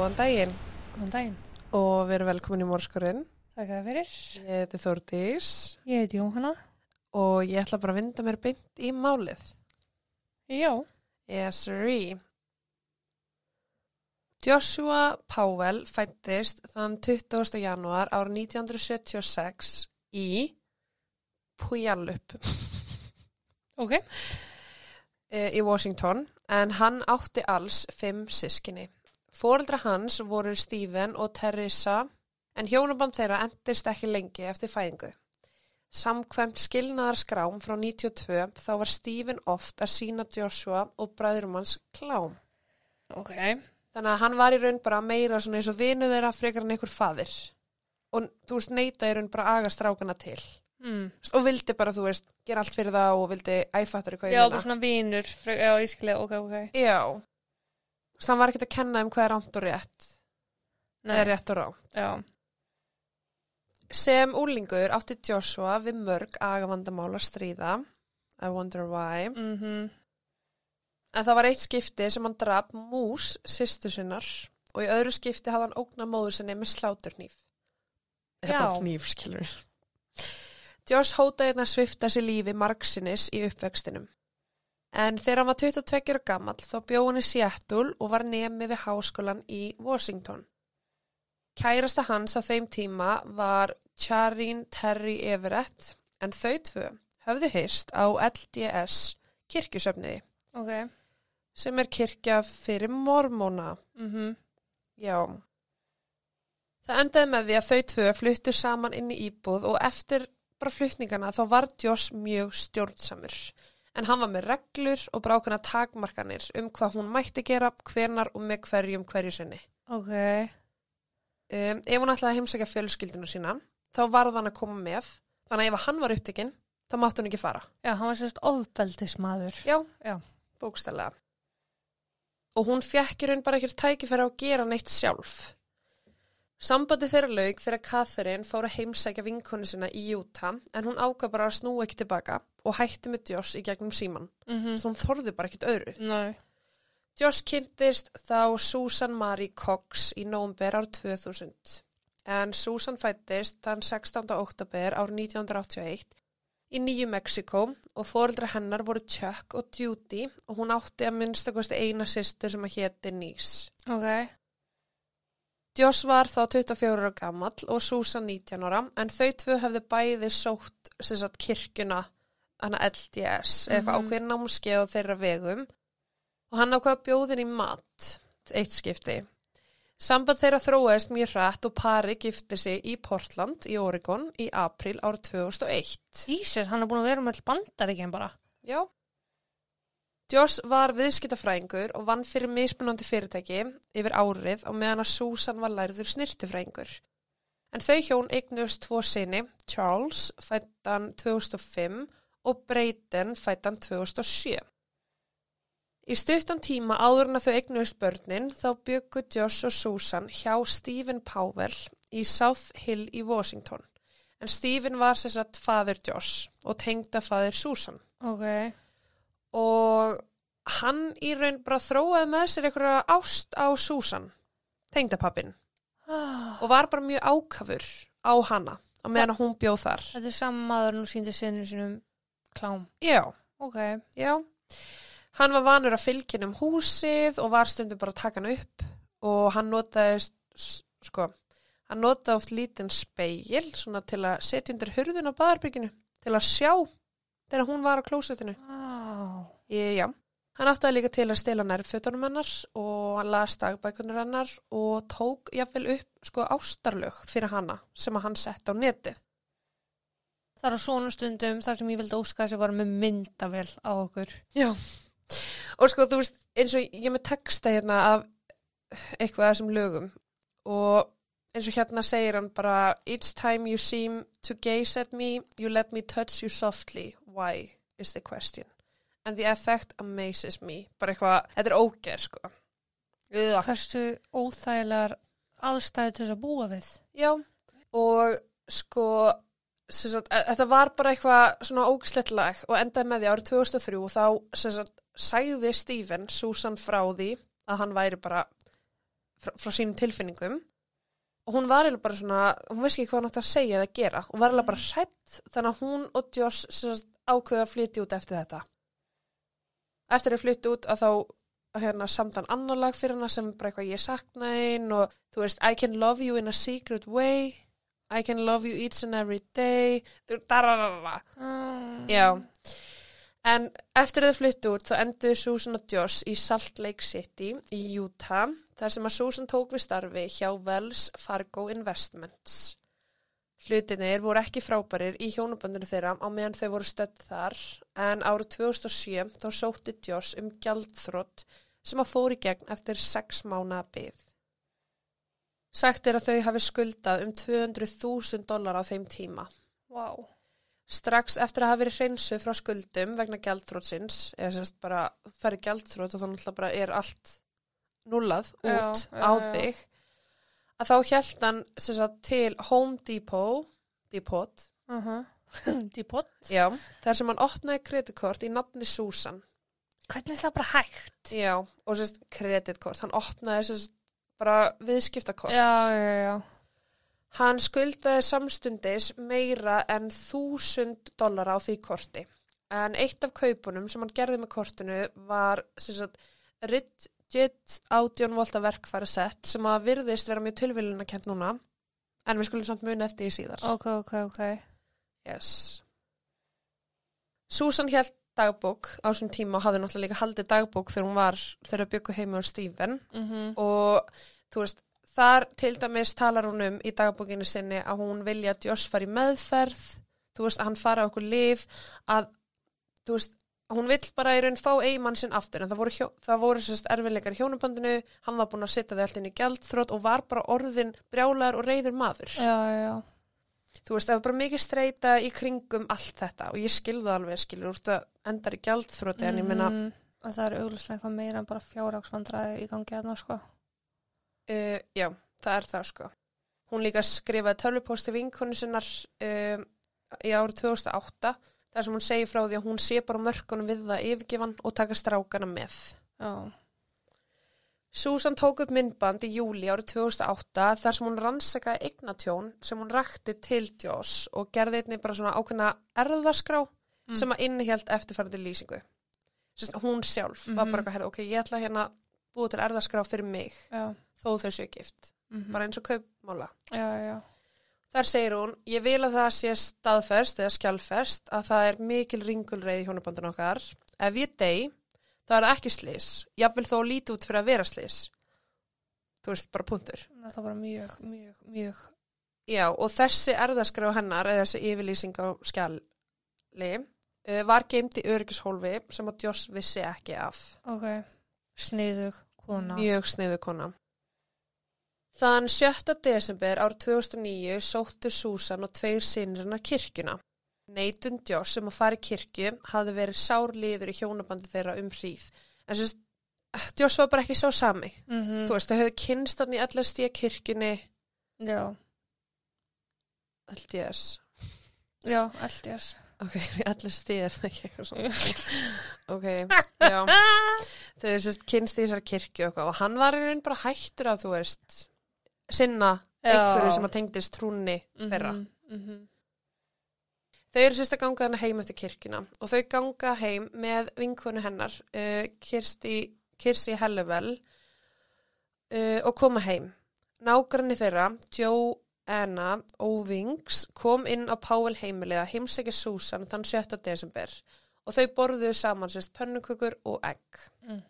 Góðan daginn Góðan daginn. og við erum velkomin í Mórskorinn. Þakka þér fyrir. Ég heiti Þórdís Ég heiti Jóhanna. og ég ætla bara að vinda mér beint í málið. Já. Yes, sirree. Joshua Powell fættist þann 20. janúar ára 1976 í Puyallup Ok. eh, í Washington en hann átti alls fimm sískinni. Fóreldra hans voru Stephen og Teresa en hjónaband þeirra endist ekki lengi eftir fæðingu. Samkvæmt skilnaðarskrám frá 92 þá var Stephen oft að sína Joshua og bræðurum hans klám. Ok. Þannig að hann var í raun bara meira svona eins og vinu þeirra frekar en einhver faðir. Og þú veist, neita í raun bara aga strákana til. Mm. Og vildi bara, þú veist, gera allt fyrir það og vildi æfattur í hvað ég Já, meina. bara svona vínur. Já, ég skilja, ok, ok. Já. Hann var ekkert að kenna um hvað er rámt og rétt. Eða rétt og rámt. Já. Sem úlingur átti Joshua við mörg agavandamál að stríða. I wonder why. Mm En það var eitt skipti sem hann draf mús sýstu sinnar og í öðru skipti hafði hann ógnað móður sinni með sláturnýf. Eða hníf, skilur. Josh hótaði hérna að svifta sér lífi margsinnis í uppvextinum. En þegar hann var 22 ára gamall þá bjó hann í Seattle og var nemi við háskólan í Washington. Kærasta hans á þeim tíma var Charin Terry Everett en þau tvö höfðu hyrst á LDS kirkjusöfniði Ok. sem er kirkja fyrir mormóna. Mm Já. Það endaði með því að þau tvö fluttu saman inn í íbúð og eftir bara flutningana þá var Joss mjög stjórnsamur. En hann var með reglur og brákana takmarkanir um hvað hún mætti gera, hvenar og með hverjum hverju sinni. Ok. Um, ef hún ætlaði að heimsækja fjölskyldinu sína, þá varð hann að koma með. Þannig að ef hann var upptekinn, þá mátti hún ekki fara. Já, hann var sérst ofbeldismadur. Já, Já. bókstælega. Og hún fekk í raun bara ekkert tækifæri á að gera neitt sjálf. Sambandi þeirra laug þegar Catherine fór að heimsækja vinkonu sinna í Utah en hún ákvað bara að snúa ekki tilbaka og hætti með Joss í gegnum síman. Mm Svo hún þorði bara ekkert öðru. Nei. Joss kynntist þá Susan Marie Cox í nómber ár 2000 en Susan fættist þann 16. oktober ár 1981 í Nýju Mexiko og fóreldra hennar voru Chuck og Judy og hún átti að minnstakosti eina sýstur sem að héti Nís. Ok. Joss var þá 24 ára gamall og Susan 19 ára en þau tvö hefði bæði sótt sagt, kirkjuna hana LDS eða eitthvað Mhm. ákveðin námskeið á þeirra vegum og hann ákvað bjóðin í mat eitt skipti. Samband þeirra þróaðist mjög hrætt og pari gifti sig í Portland í Oregon í april árið 2001. Jesus, hann er búin að vera með all bandaríkinn bara. Já. Joss var viðskiptafræðingur og vann fyrir mismunandi fyrirtæki yfir árið og meðan að Susan var lærður snirtifræðingur. En þau hjón eignust tvo sinni, Charles fættan 2005 og Brayden fættan 2007. Í stuttan tíma áður en að þau eignust börnin þá byggu Joss og Susan hjá Stephen Powell í South Hill í Washington. En Stephen var sér satt faður Joss og tengda faður Susan Ok. Og hann í raun bara þróaði með sér einhverja ást á Susan, tengdapappin Ah, og var bara mjög ákafur á hana á meðan hún bjóð þar. Þetta er saman maður og síndi sinni sinum klám. Já, Ok. já. Hann var vanur að fylgja um húsið og var stundum bara að taka hann upp og hann notaði, sko, hann notaði oft lítinn speil svona til að setja undir hurðin á baðarbygginu til að sjá þegar hún var á klósettinu. Wow. Í, já, hann áttaði líka til að stela nærfötunum hennar og hann las dagbækunar hennar og tók jafnvel upp sko ástarlög fyrir hana sem að hann sett á netið. Það er á svona stundum þar sem ég vildi óska þess að vera með myndavel á okkur. Já. Og sko, þú veist, eins og ég með texta hérna af eitthvað þessum lögum og eins og hérna segir hann bara Each time you seem to gaze at me, you let me touch you softly. Why is the question? And the effect amazes me. Bara eitthvað, þetta er óger, sko. Ugh. Hversu óþægilegar aðstæði til þess að búa við? Já, og sko, sem sagt, e- þetta var bara eitthvað svona ógislegt lag og endaði með því árið 2003 og þá sem sagt, sagði Stephen Susan frá því að hann væri bara frá, frá sínum tilfinningum og hún var eiginlega bara svona, hún veist ekki hvað hann átti að segja eða gera og var eiginlega bara hrætt þannig að hún og sagt, ákveða að flytja út eftir þetta. Eftir að flytja út að þá hérna samtan annar lag fyrir hana sem bara eitthvað ég sakna einn og þú veist I can love you in a secret way I can love you each and every day dararara Mm. Já, en eftir að þau flyttu út þá endur Susan og Josh í Salt Lake City í Utah þar sem að Susan tók við starfi hjá Wells Fargo Investments. Hlutinir voru ekki frábærir í hjónabandinu þeirra á meðan þau voru stödd þar en árið 2007 þá sótti Josh um gjaldþrótt sem að fóri gegn eftir sex mánaða byggð. Sagt er að þau hafi skuldað um 200.000 dólar á þeim tíma. Vá. Strax eftir að hafa verið hreinsu frá skuldum vegna gjaldþrótsins, eða semst bara ferði gjaldþrót og þannig bara er allt nullað út Já, já, á já. þig, að þá hjælt hann sagt, til Home Depot, Depot, Uh -huh. Depot. já, þar sem hann opnaði kreditkort í nafni Susan. Hvernig er það bara hægt? Já, og sérst kreditkort, hann opnaði sérst bara viðskiptakort. Já, já, já. Hann skuldaði samstundis meira en þúsund dollara á því korti. En eitt af kaupunum sem hann gerði með kortinu var sagt, Rigid 18 volta verkfæra sett sem að virðist vera mjög tilviljuna kent núna. En við skulum samt muna eftir í síðar. Ok, ok, ok. Yes. Susan held dagbók á þessum tíma og hafði náttúrulega líka haldið dagbók þegar hún var, þegar byggu heimi á Stephen Mm og þú veist, þar til dæmis talar hún um í dagbókinu sinni að hún vilja að Josh fari meðferð þú veist, að hann fara okkur líf að, þú veist, hún vill bara í raun fá eigimann sinn aftur en það voru, hjó, það voru sérst erfiðleikar í hjónabandinu hann var búin að setja þau allt inn í gjaldþrótt og var bara orðin brjálar og reyður maður Já, já, þú veist, það var bara mikið streyta í kringum allt þetta og ég skilði alveg, skilur, úr þetta endar í gjaldþrótti en ég meina, Mhm. Að það er auglustlega eitthvað meira en bara fjárraksvandræði í gangi að sko. uh, já, það er það sko. Hún líka skrifaði tölvupósti vinkonu sinnar um, í árið 2008 þar sem hún segir frá því að hún sé bara mörkunum við það yfirgifan og taka strákana með. Já. Susan tók upp myndband í júli árið 2008 þar sem hún rannsakaði eignatjón sem hún rakti til Joss og gerði einnig bara svona ákveðna erðaskrá Mm. sem að innihjalt eftirfærandi lýsingu. Sist, hún sjálf var Mhm. bara eitthvað, ok, ég ætla hérna búa til erðaskrá fyrir mig Já. þó þau séu gift. Mm Bara eins og kaupmála. Já, já. Þar segir hún, ég vil að það sé staðfest eða skjálfest að það er mikil ringulreið í hjónabandun okkar. Ef ég dey, þá er það ekki slís. Jafnvel þó lítið út fyrir að vera slís. Þú veist, bara punktur. Það er bara mjög, mjög, mjög. Já, og þessi erðaskrá hennar, eða þessi yfirlýsing á skjali, uh, var geimt í öryggishólfi sem að Joss vissi ekki af. Ok. Sniðug kona. Mjög sniðu kona. Þann 7. desember ár 2009 sóttu Susan og tveir sinir hennar kirkjuna. Neitun Joss sem að fara í kirkju hafði verið sár liður í hjónabandi þeirra um hríð. En sérst, Joss var bara ekki sá sami. Mm Þú veist, þau hefðu kynst hann í allar stíða kirkjunni, Já. allt ég er. Já, allt ég er. Ok, í allar stíða, ekki eitthvað svona. ok, já. Þau sérst kynst í þessar kirkju og, og hann var í raun bara hættur að þú veist, sinna einhverju sem að tengdist trúnni þeirra. Mm -hmm. Þau eru sérst að ganga hana heim eftir kirkjuna og þau ganga heim með vinkonu hennar, uh, Kirsti, Kirsi Hellevel uh, og koma heim. Nágranni þeirra, Joe Anna Óvings, kom inn á Páel heimilið að heimsækja Susan þann 7. desember og þau borðuðu saman sérst pönnukökur og egg. Mm.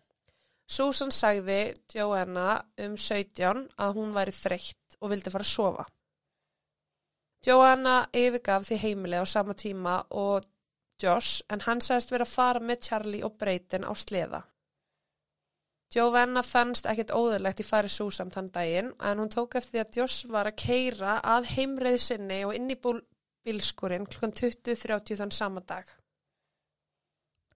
Susan sagði Joanna um 17 að hún væri þreytt og vildi fara að sofa. Joanna yfirgaf því heimili á sama tíma og Josh en hann sagðist vera að fara með Charlie og Brayton á sleða. Joanna fannst ekkert óðurlegt í fari Susan þann daginn en hún tók eftir því að Josh var að keira að heimreið sinni og inn í bílskurinn klukkan 20.30 þann sama dag.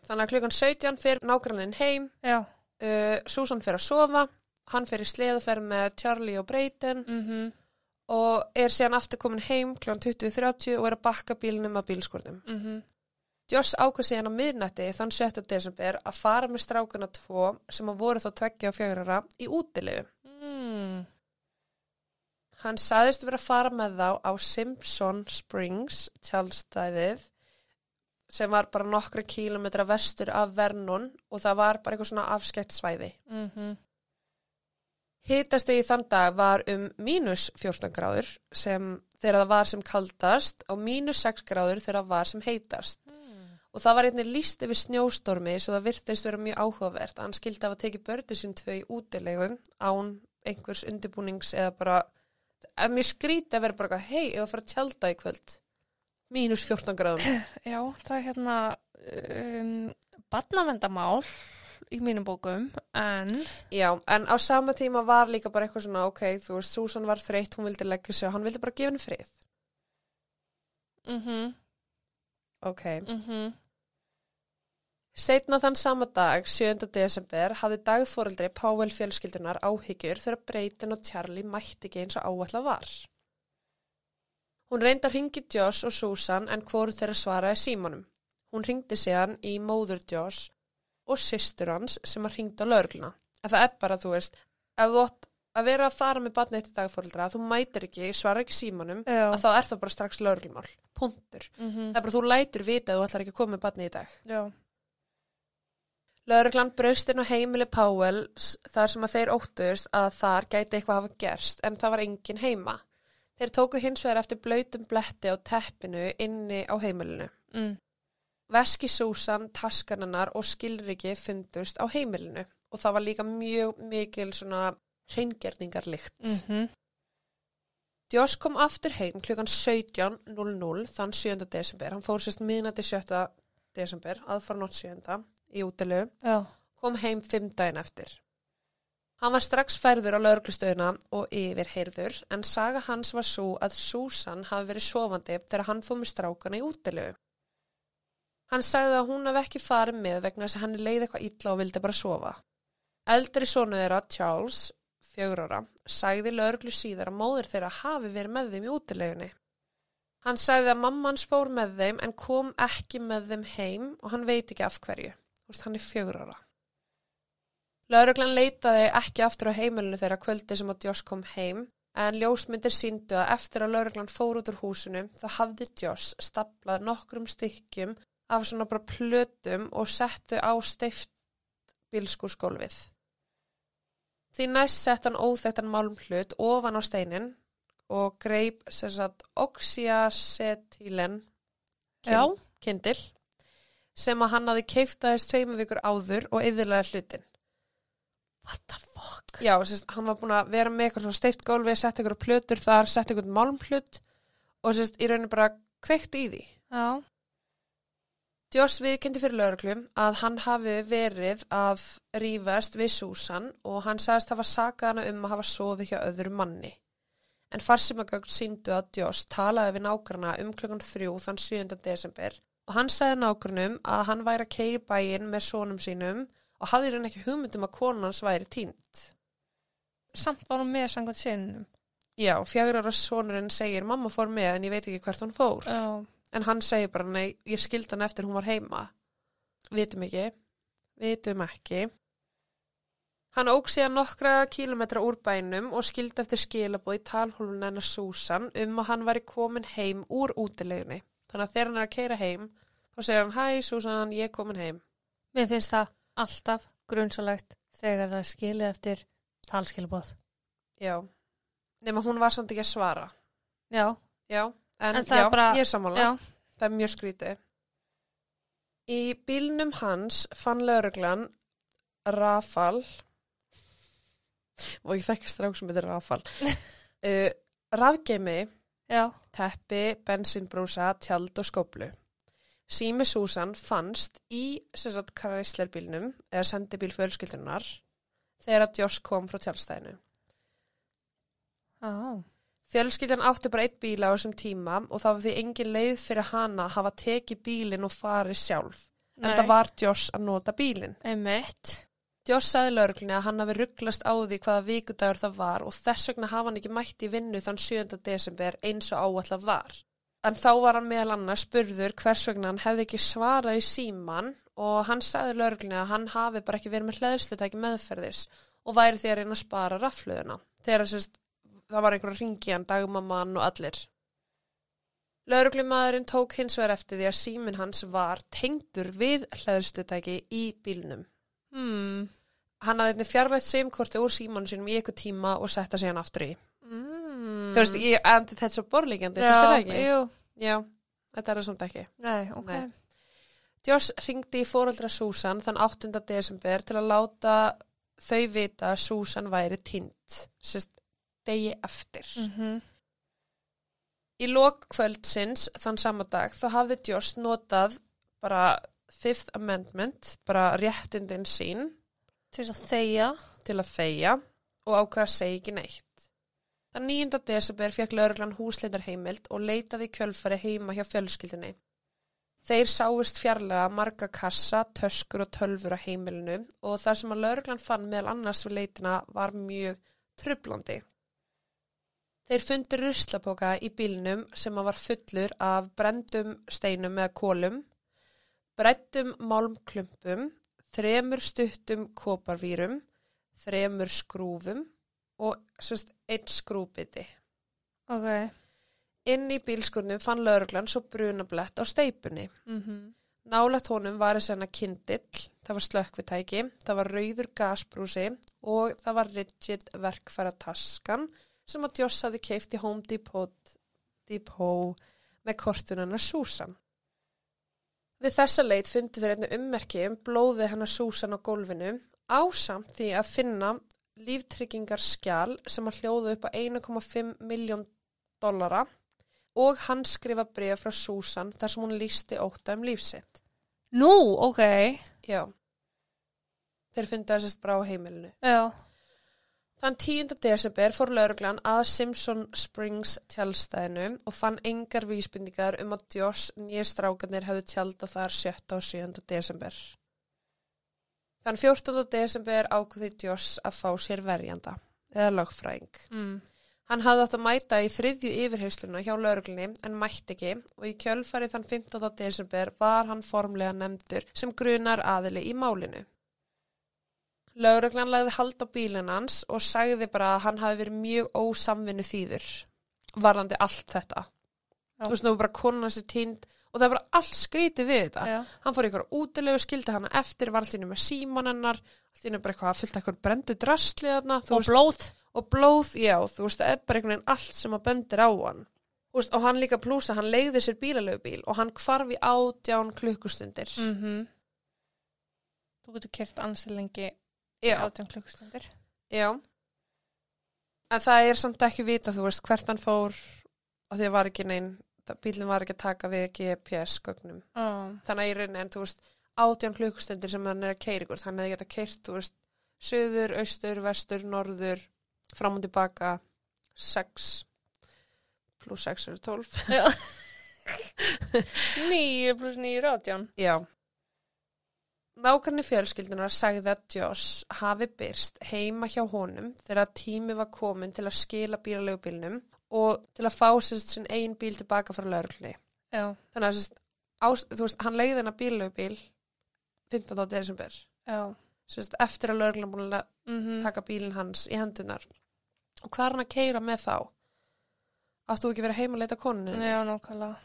Þannig að klukkan 17 fyrir nágranninn heim, Já. Uh, Susan fyrir að sofa, hann fyrir sleðaferð með Charlie og Brayton Mm og er síðan aftur komin heim kl. 20.30 og er að bakka bílnum að bílskortum. -hmm. Joss ákvað síðan á miðnætti þann 7. desember að fara með strákuna tvo sem að voru þá tveggja og fjögrara í útilegu. mm. Hann sagðist vera að fara með þá á Simpson Springs tjálstæðið sem var bara nokkra kílometra vestur af Vernon og það var bara eitthvað svona afskekt svæði. Mm -hmm. Hitastegi þann dag var um mínus 14 gráður sem þegar það var sem kaldast og mínus 6 gráður þegar það var sem heitast. Og það var einnig líst yfir snjóstormi svo það virtist vera mjög áhugavert. Hann skildi af að teki börnir sín tvö í útilegum án einhvers undirbúnings eða bara, ef mér skríti að vera bara, hei, ég var að fara að tjálta í kvöld. Mínus 14 gráðum. Já, það er hérna um, barnavendamál í mínum bókum, en Já, en á sama tíma var líka bara eitthvað svona, ok, þú veist, Susan var þreytt, hún vildi leggja sig og hann vildi bara gefa henni frið. mhm, Ok. mhm, Setna þann sama dag, 7. desember, hafði dagforeldri Powell fjölskyldunar áhyggjur þegar Breytin og Charlie mætti ekki eins og áallega var. Hún reyndi að ringi Josh og Susan en hvoru þeirra svaraði símanum. Hún ringdi síðan í móður Josh og systur hans sem að ringdi á lögluna. Það er bara, þú veist, ef þú átt að vera að fara með batni eitt dagforeldra, þú mætir ekki, svara ekki símanum, já, að þá er það bara strax löglumál. Puntur. mhm, Það er bara, þú lætur vita að þú ætlar ekki að koma með batni í dag. já, Lörglan braustinn á heimili Powells þar sem að þeir óttuðust að þar gæti eitthvað hafa gerst en það var engin heima. Þeir tóku hins vegar eftir blöytum bletti á teppinu inni á heimilinu. mm, Veski Susan, taskanannar og skilriki fundust á heimilinu og það var líka mjög mikil svona hreingerningarlikt. mhm, Josh kom aftur heim klukkan 17.00 þann 7. desember. Hann fór sérst miðnætti 7. desember, aðfara nótt 7. í útilegu. já, kom heim fimm daginn eftir. Hann var strax færður á lauruglustöðuna og yfir heyrður en saga hans var svo að Susan hafi verið sofandi þegar hann fóð með strákana í útilegu. Hann sagði að hún hafði ekki farið með vegna þess að hann leiði eitthvað illa og vildi bara sofa. Eldri sonu þeirra, Charles, fjögur ára, sagði lauruglu síðar að móður þeirra hafi verið með þeim í útilegunni. Hann sagði að mamma hans fór með þeim en kom ekki með þeim heim og hann veit ekki af hverju. Þú veist, hann er fjögur ára. Lauruglan leitaði ekki aftur á heimilinu þeirra kvöldi sem að Josh kom heim, en ljósmyndir síndu að eftir að lauruglan fór út úr húsinu, það hafði Josh staplað nokkrum stykkjum af svona bara plötum og settu á steift bílskúrskólfið. Því næst sett hann óþektan málmhlut ofan á steinin og greip sem sagt oxyacetylen já, kindil sem að hann hafi keift aðeins tveimur vikur áður og yfirlega hlutin. What the fuck Já, sérst, hann var búin að vera með eitthvað svona steift gólfi, sett eitthvað plötur þar, sett eitthvað málmhlut og sérst, í rauninu bara kveikt í því. já, Joss viðkendi fyrir lauruglum að hann hafi verið að rífast við Susan og hann sagðist hafa sakað hana um að hafa sofið hjá öðru manni. En farsimagögn síndu að Joss talaði við nágrana um klukkan þrjú þann 7. desember og hann sagði nágrunum að hann væri að keiri bæinn með sónum sínum og hafði hann ekki hugmyndum að konan hans væri tínt. samt var hún með sangvæmt sinnum Já, fjagur ára sonurinn segir mamma fór með en ég veit ekki hvert hún fór. já, En hann segir bara, nei, ég skildi hann eftir hún var heima. Vitum ekki. Vitum ekki. Hann óg síðan nokkra kílometra úr bænum og skildi eftir skilabóð í talhólun hennar Susan um að hann væri komin heim úr útileginni. Þannig að þegar hann er að keira heim, þá segir hann, hæ Susan, ég er komin heim. mér finnst það alltaf grunnsalegt þegar það er skilið eftir talskilabóð Já. Nefn hún var samt ekki að svara. já, Já, en, En já, bara- ég er sammála. já, Það er mjög skrítið. Í bílnum hans fann lauruglan Rafal og ég þekki strák sem heitir Rafal uh, rafgeimi, teppi, bensinbrúsa, tjald og skóplu. Sími Susan fannst í kræslerbílnum eða sendibíl fjölskyldunar þegar að Josh kom frá tjaldstæðinu. já Fjölskyldan átti bara eitt bíla á þessum tíma og það var því engin leið fyrir hana að hafa tekið bílinn og farið sjálf. En það var Josh að nota bílinn. einmitt Josh sagði lauruglunni að hann hafi rugglast á því hvaða vikudagur það var og þess vegna hafa hann ekki mætt í vinnu þann 7. desember eins og áallar var. En þá var hann meðal annars spurður hvers vegna hann hefði ekki svarað í síman og hann sagði lauruglunni að hann hafi bara ekki verið með hlæðslutæki meðferðis og væri því að reyna að spara rafluðuna. Þegar sérst það var einhver að ringi hann, dagmamman og allir. Lauruglumadurinn tók hins vegar eftir því að síminn hans var tengdur við hlæðurstutæki í bílnum. Hmm. Hann hafði fjarlægt simkorti úr símanu sínum í eitthvað tíma og setta sig hann aftur í. Mm. Þú veist, ég endi þetta svo borlíkjandi, finnst þér það ekki? Jú, Já, þetta er það samt ekki. nei, ok. Nei. Josh ringdi í fóreldra Susan þann 8. desember til að láta þau vita að Susan væri týnd, sérst degi eftir. Mm Í lok kvöldsins þann sama dag þá hafði Josh notað bara Fifth Amendment, bara réttindin sín Til að þegja. til að þegja og ákveða að segja ekki neitt. Þann 9. desember fekk lauruglan húsleitar heimild og leitaði kjölfari heima hjá fjölskyldinni. Þeir sáist fjarlæga marga kassa, töskur og tölfur á heimilinu og þar sem að lauruglan fann meðal annars við leitina var mjög trublandi. Þeir fundi ruslapoka í bílnum sem var fullur af brendum steinum eða kólum, brettum málmklumpum, þremur stuttum koparvýrum, þremur skrúfum og sérst einn skrúbiti. Ok. Inn í bílskurnum fann lauruglan svo brunablett á steipunni. Mm Nálægt honum var þess hana kindill, það var slökkvitæki, það var rauður gasbrúsi og það var rigid verkfæra taskan sem að Joss hafði keift í Home Depot, Depot með kortunana Susan. Við þessa leit fundi þeir einnig ummerki um blóði hennar Susan á gólfinu ásamt því að finna líftryggingar skjál sem að hljóðu upp á 1,5 miljón dollara og hann skrifa bregð frá Susan þar sem hún lísti óta um lífsitt. Nú, ok. Já. Þeir fundu það sérst bara á heimilinu. Já. Þann 10. desember fór lauruglan að Simpson Springs tjálstæðinu og fann engar vísbindingar um að Josh nýja strákanir hefðu tjálta þar 7. og 7. desember. Þann 14. desember ákveði Josh að fá sér verjanda, eða lögfræðing. Mm. Hann hafði átt að mæta í þriðju yfirheysluna hjá lauruglunni en mætti ekki og í kjölfari þann 15. desember var hann formlega nefndur sem grunar aðili í málinu. Lauruglan lagði hald á bílinn hans og sagði bara að hann hafi verið mjög ósamvinnu þýður varðandi allt þetta. Þú veist, var bara konan sér tínd og það er bara allt skrítið við þetta. Já. Hann fór ykkur útilegu, skildi hana eftir, var allir með síman hennar, allir bara eitthvað fullt eitthvað brendu þú Og veist, blóð. og blóð, já, þú veist, það er bara einhvern veginn allt sem að bendir á hann. Veist, og hann líka plúsa, hann leiði sér bílalögubíl og hann hvarf í átján klukkustundir. Mm Þú getur kert ansi lengi Já, átján klukkustundir. já. En það er samt ekki vita, þú veist, hvert hann fór, að því að var ekki neinn, bílinn var ekki að taka við GPS-gögnum. Oh. Þannig að í rauninni, en þú veist, átján klukkustundir sem hann er að keira ykkur, hann hefði geta keirt, þú veist, söður, austur, vestur, norður, fram og tilbaka, sex, pluss sex eru tólf. Já. Nýju pluss nýju átján. Já. Nákvæmni fjölskyldunar sagði að Josh hafi byrst heima hjá honum þegar tími var komin til að skila bílaleigubílnum og til að fá sérst sinn einn bíl tilbaka frá laurugli. Já. Þannig að sérst, ás, þú veist, hann leiði hennar bílaleigubíl 15. desember. Já. Sérst, eftir að lauruglan búin að Mm taka bílinn hans í hendunar. Og hvað er hann að keira með þá? Áttu þú ekki verið heima að leita konunni? Já, nákvæmlega.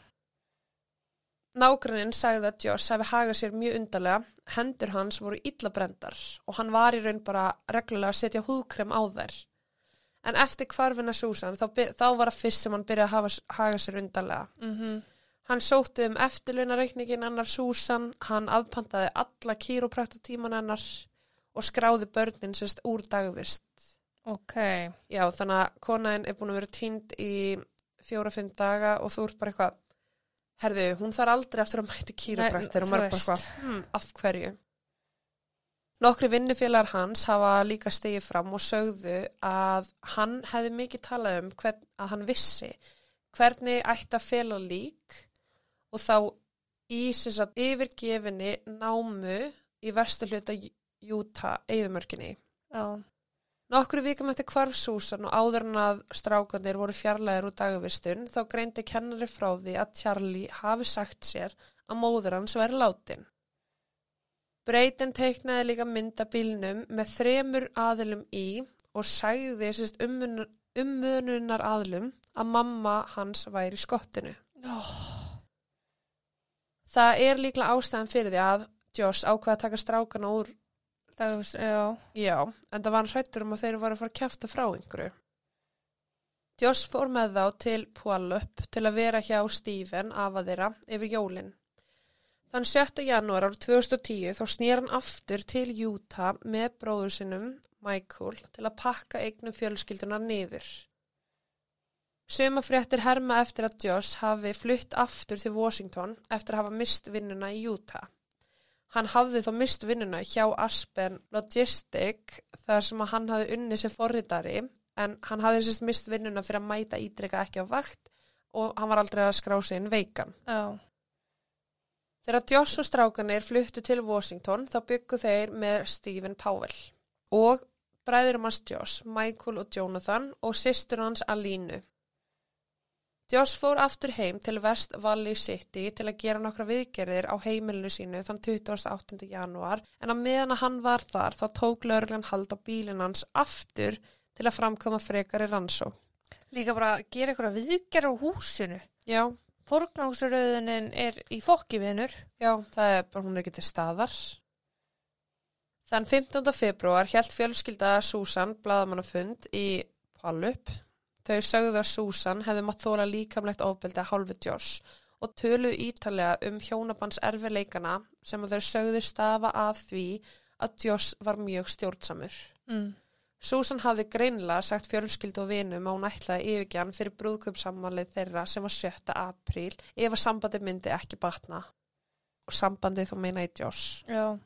Nágrunnin sagði að Josh hefði hagað sér mjög undarlega, hendur hans voru illa brendar og hann var í raun bara reglulega að setja húðkrem á þær. En eftir hvarfina Susan þá, þá var það fyrst sem hann byrjaði að hafa, haga sér undarlega. Mm Hann sótti um eftirlaunareikningin hennar Susan, hann afpantaði alla kýrópraktatíman hennar og skráði börnin sérst úr dagvist. Ok. Já, þannig að konaðin er búin að vera týnd í fjóra-fimm daga og þú ert bara eitthvað, herðu, hún þarf aldrei eftir að mæti kýrópraktir og maður bara eitthvað, hm, af hverju? Nokkri vinnufélagar hans hafa líka stegið fram og sögðu að hann hefði mikið talað um hvern, að hann vissi hvernig ætti að fela lík og þá í sagt, yfirgefinni námu í verstu hluta Júta eðumörkinni. Já. Nokkru vikum eftir hvarf Susan og áður en að strákanir voru fjarlæðir úr dagvistun þá greindi kennari frá því að Charlie hafi sagt sér að móður hans væri látin. Breytin teiknaði líka mynda bílnum með þremur aðilum í og sagði sérst ummun, umvönunar aðlum að mamma hans væri í skottinu. Oh. Það er líklega ástæðan fyrir því að Joss ákvaða að taka strákana úr, er, já, já, en það var hann hrættur um að þeir voru að fara að kjafta frá einhverju. Joss fór með þá til Puyallup til að vera hjá Stephen afa þeirra yfir jólinn. Þann 7. janúar árið 2010 þá snýr hann aftur til Utah með bróður sinnum, Michael, til að pakka eignum fjölskyldunar niður. Suma fréttir herma eftir að Joss hafi flutt aftur til Washington eftir að hafa mist vinnuna í Utah. Hann hafði þó mist vinnuna hjá Aspen Logistic þar sem að hann hafði unni sem forritari en hann hafði sérst mist vinnuna fyrir að mæta ídrika ekki á vakt og hann var aldrei að skrá sig inn veikan. já, Þegar Joss og strákanir fluttu til Washington þá byggu þeir með Stephen Powell og bræðurum hans Joss, Michael og Jonathan og systur hans Alínu. Joss fór aftur heim til West Valley City til að gera nokkra viðgerðir á heimilinu sínu þann 28. janúar en að meðan að hann var þar þá tók lögreglan hald á bílinn hans aftur til að framkoma frekari rannsó. líka bara að gera eitthvað viðgerð á húsinu. Já, Forgangsröðunin er í fokkivinur. Já, það er bara hún er ekki til staðar. Þann 15. februar hjælt fjölskylda Susan blaðamannafund í Pallup. Þau sögðu að Susan hefði mátt þóla líkamlegt ofbeldi að hálfu Joss og töluðu ítalega um hjónabans erfileikana sem að þau sögðu stafa af því að Joss var mjög stjórnsamur. Mm. Susan hafði greinlega sagt fjölskyldu og vinum að hún ætlaði yfirgjan fyrir brúðköpsammalið þeirra sem var 7. apríl ef að sambandi myndi ekki batna. Og sambandið þá meina í Joss. Já,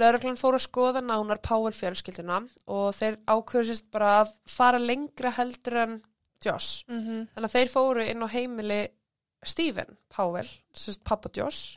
Lörglann fór að skoða nánar Powell fjölskylduna og þeir ákveðsist bara að fara lengra heldur en Joss. mm Þannig að þeir fóru inn á heimili Stephen Powell, sérst pappa Joss,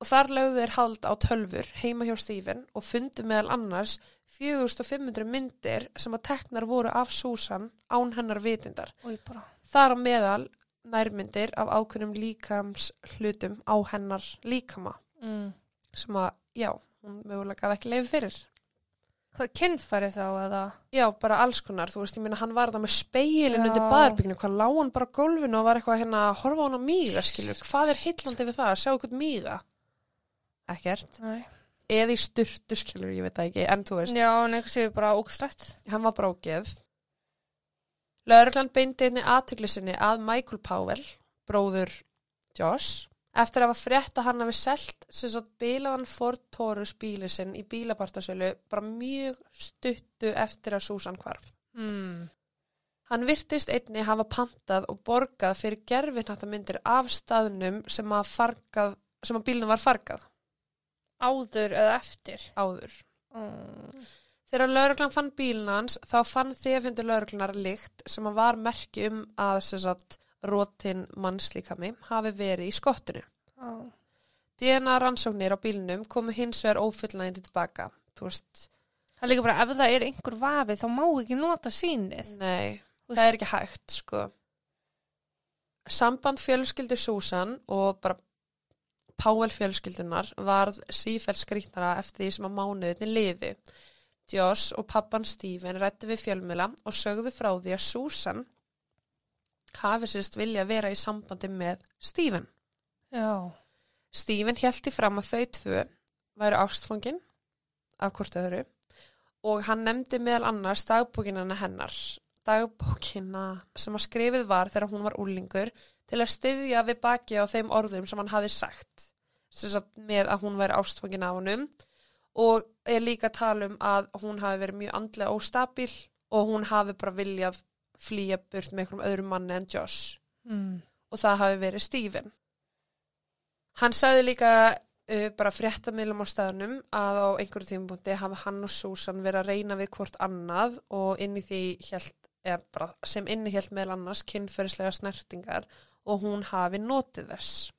og þar lögðu þeir hald á tölfur heima hjá Stephen og fundu meðal annars 4500 myndir sem að teknar voru af Susan án hennar vitindar. bara, Þar á meðal nærmyndir af ákveðnum líkams hlutum á hennar líkama mm. sem að, já, hún mögulega gaf ekki leiði fyrir. hvað kynfæri þá eða? Já, bara alls konar, þú veist, ég minna hann var það með speilin undir baðarbygginu, hvað lá hann bara gólfinu og var eitthvað hérna að horfa á hann á míga, skilur, hvað er heillandi við það að sjá eitthvað míga? Ekkert. Nei. Eða í sturtu, skilur, ég veit það ekki, en þú veist, Já, en eitthvað séu bara ógstrætt. hann var brókið. Lörgland beindi einni aðtökli sinni að Michael Powell, bróður Josh, eftir að hafa frétt að hann hafi selt sem sagt bilaðan Ford Taurus bíli sinn í bílapartasölu bara mjög stuttu eftir að Susan hvarf. Mm. Hann virtist einni hafa pantað og borgað fyrir gerfinhattamyndir af staðnum sem að, fargað, sem að bílnum var fargað Áður eða eftir. áður. Mm. Þegar lauruglan fann bílinn hans þá fann þefindur lauruglunar lykt sem að var merki um að sagt, rótin mannslíkami hafi verið í skottinu. Já. DNA rannsóknir á bílnum komu hins vegar ófullnægindi tilbaka. Þú veist, Það er líka bara ef það er einhver vafi þá má ekki nota sínið. nei, Þú það er ekki hægt, sko. Samband fjölskyldu Susan og bara Powell fjölskyldunar varð sífælt skrýtnara eftir því sem að mánuðinni liði. Joss og pappan Stephen rætti við fjölmjöla og sögðu frá því að Susan hafi sérst vilja vera í sambandi með Stephen. Já. Stephen hjælti fram að þau tvö væru ástfangin af hvort öðru og hann nefndi meðal annars dagbókinana hennar dagbókina sem að skrifið var þegar hún var úlingur til að styðja við baki á þeim orðum sem hann hafi sagt með að hún væri ástfangin af honum og er líka að tala um að hún hafi verið mjög andlega óstabil og hún hafi bara viljað flýja burt með einhverjum öðrum manni en Josh Mm. og það hafi verið Stephen. Hann sagði líka uh, bara fréttamilum á staðnum að á einhverju tímpunkti hafi hann og Susan verið að reyna við hvort annað og inn í því bara, sem inni hélt meðal annars kynferðislega snertingar og hún hafi notið þess.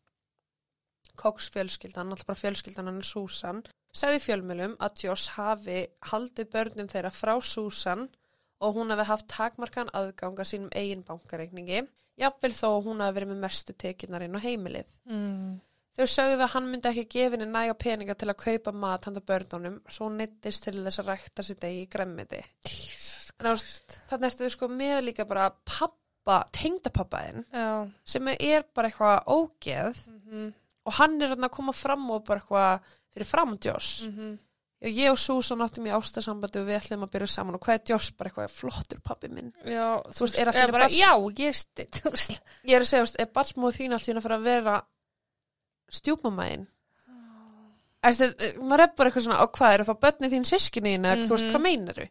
Cox fjölskyldan, alltaf bara fjölskyldan hann Susan, sagði í fjölmjölum að Joss hafi haldið börnum þeirra frá Susan og hún hafi haft takmarkan aðganga sínum eigin bankareikningi, jafnvel þó að hún hafi verið með mestu tekinnar inn á heimilið. Mm. Þau sögðu að hann myndi ekki gefinni næga peninga til að kaupa mat handa börnunum, svo hún neittist til þess að rækta sér degi í gremmiti. Þannig ertu við sko með líka bara pappa, tengdapappaðinn sem er bara eitthvað ógeð Mm og hann er að koma fram og bara eitthvað fyrir fram Josh. -hmm. Og ég og Susan áttum í ástasambandi og við ætlum að byrja saman og hvað er Josh bara eitthvað flottur pappi minn. Já, Þú veist, er allt í eða einu bara, já, ég veist. Ég er að segja, þú veist, er barsmóð þín alltaf að fara að vera stjúpmamæðin? Æstu, maður er bara eitthvað svona, og hvað eru þá börnin þín sískinni eða þú veist, Mhm. hvað meinar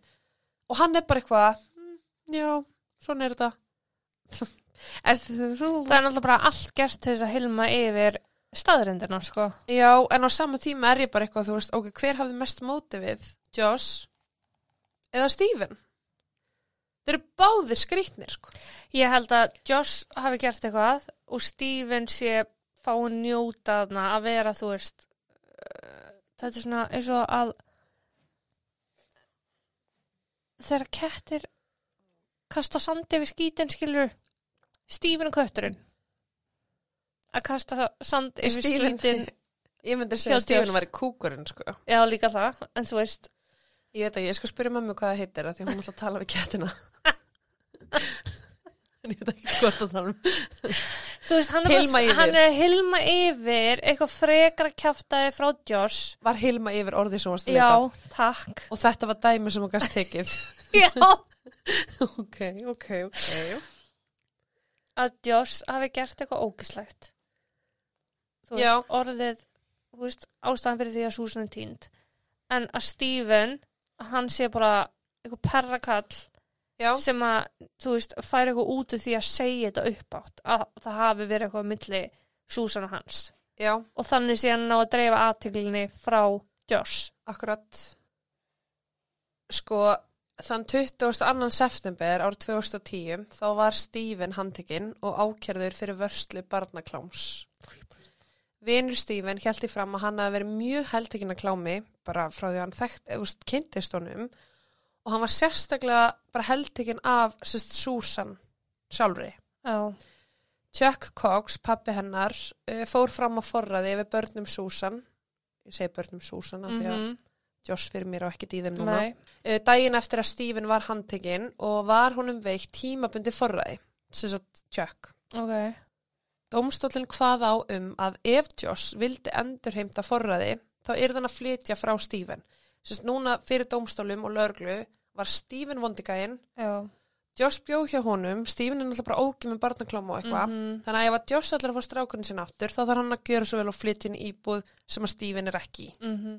Og hann er bara eitthvað, "Mm, já, svona er þetta. Það er náttúrulega bara allt gert til þess að hilma yfir staðrindina, sko. já, en á sama tíma er ég bara eitthvað, þú veist, ok, hver hafði mest móti við? Josh eða Steven? Þeir eru báðir skrýtnir, sko. Ég held að Josh hafi gert eitthvað og Steven sé fá að njóta þarna að vera, þú veist, uh, þetta er svona eins og að þegar kettir kasta sandi við skítin, skilur Steven og kötturinn að kasta sand yfir Steven- skítin Ég myndi segja Hjá að Josh. var í kúkurinn, sko. já líka það, en þú veist Ég veit að ég skal spyrja mömmu hvað það heitir því hún ætla að tala við kettina. en ég veit ekki hvort að tala um. þú veist, hann er, yfir. hann er að hilma yfir eitthvað frekar kjáftaði frá Josh Var Hilma yfir orðið sem varst að já, leita. takk Og þetta var dæmi sem hún gæst tekið. já ok, ok, ok. að Josh hafi gert eitthvað ógislegt þú Já. veist, orðið þú veist, ástæðan fyrir því að Susan er tínd en að Steven hann sé bara eitthvað perrakall Já, sem að, þú veist, fær eitthvað út úr því að segja þetta upp átt að það hafi verið eitthvað milli Susan og hans. Já, og þannig sé hann ná að dreifa aðteglinni frá Josh. Akkurat. Sko, þann 22. september árið 2010 þá var Stephen handtekinn og ákjörður fyrir vörslu barnakláms. Vinur Stephen held í fram að hann hafi verið mjög heldtekinn að klámi bara frá því að hann þekkt, eða kynntist honum og hann var sérstaklega bara heldtekinn af sérst Susan sjálfri. já, Chuck Cox, pappi hennar, uh, fór fram á forræði yfir börnum Susan. Ég segi börnum Susan af því að mhm, Josh fyrir mér á ekkert í þeim núna. Uh, daginn eftir að Stephen var handtekinn og var honum veikt tímabundi forræði, sem sagt Chuck. ok, Dómstólinn hvað á um að ef Josh vildi endurheimta forræði, þá er þann að flytja frá Stephen. Sérst núna fyrir dómstólum og lörglu var Stephen vondigæinn, já Josh bjó hjá honum, Stephen er náttúrulega bara ógið með barnaklám og eitthvað. mhm, Þannig að ef að Josh að fá strákunni sinna aftur, þá þarf hann að gjöra svo vel og flytja inn íbúð sem að Stephen er ekki í. mhm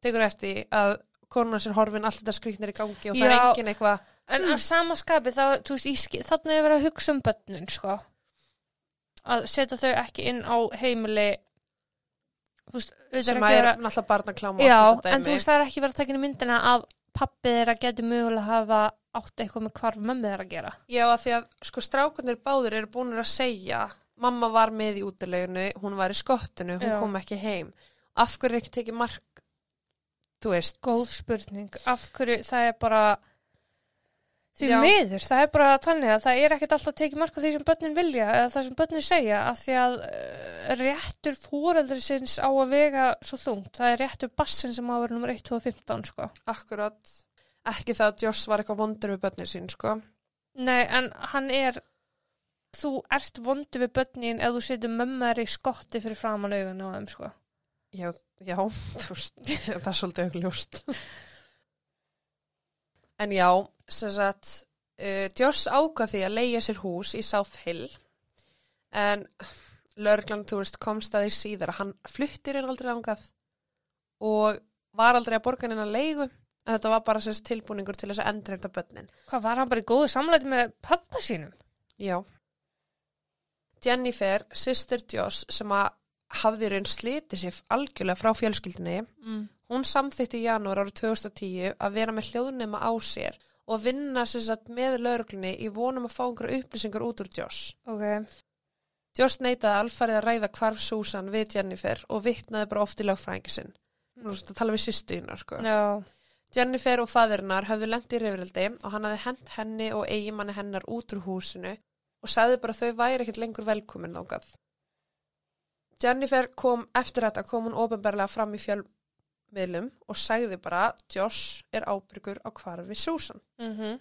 Tekur eftir að konan sér horfin allt þetta skrýtnir í gangi og það er Já. engin eitthvað, En að sama skapi þá, þú veist, skil- þarna er verið að hugsa um börnin, sko. Að setja þau ekki inn á heimili, þú veist, auðvitað sem að er vera, náttúrulega barnaklám og já, en þú veist, það er ekki verið að taka inn í myndina að pappi þeirra geti mögulega hafa átt eitthvað með hvarf mömmu þeirra að gera. Já, að því að sko strákunir báður eru búin að segja, mamma var með í útilegunu, hún var í skottinu, hún Já. kom ekki heim. Af hverju er ekki tekið mark, þú veist, Góð spurning. Af hverju það er bara, því miður, það er bara þannig að það er ekkert alltaf tekið mark á því sem börnin vilja eða það sem börnin segja að því að uh, réttur fóreldri sinns á að vega svo þungt. Það er réttur bassin sem á að vera nummer 1, 2 og 15, sko. akkurat, ekki það að Joss var eitthvað vondur við börnir sín, sko. Nei, en hann er, þú ert vondu við börnin ef þú setur mömmar í skotti fyrir framan augun á þeim, sko. Já, já, þú veist, það er svolítið augljóst. en já, sem sagt, uh, Joss ákvað því að leigja sér hús í South Hill, en lörglan, þú veist, komst að því síðar að hann fluttir inn aldrei ángað og var aldrei að borga hennar leigu, en þetta var bara sérst tilbúningur til þess að endurheimta börnin. Hvað var hann bara í góðu samlæti með pappa sínum? Já. Jennifer, sýstir Joss, sem að hafði raun slitið sér algjörlega frá fjölskyldinni, Mm. Hún samþykti í janúar árið 2010 að vera með hljóðnema á sér og vinna satt með lauruglunni í vonum að fá einhverju upplýsingar út úr Joss. Ok. Joss neitaði alfarið að ræða hvarf Susan við Jennifer og vittnaði bara oft í lögfræðingi sinn. Nú er þetta að tala við sýstuðina, sko. Já. Jennifer og faðirinnar höfðu lent í reyfrildi og hann hafði hent henni og eigimanni hennar út úr húsinu og sagði bara þau væri ekkert lengur velkomin ágað. Jennifer kom eftir þetta, kom hún ofinbarlega fram í fjöl, miðlum og sagði bara Josh er ábyrgur á hvarfi Susan Mm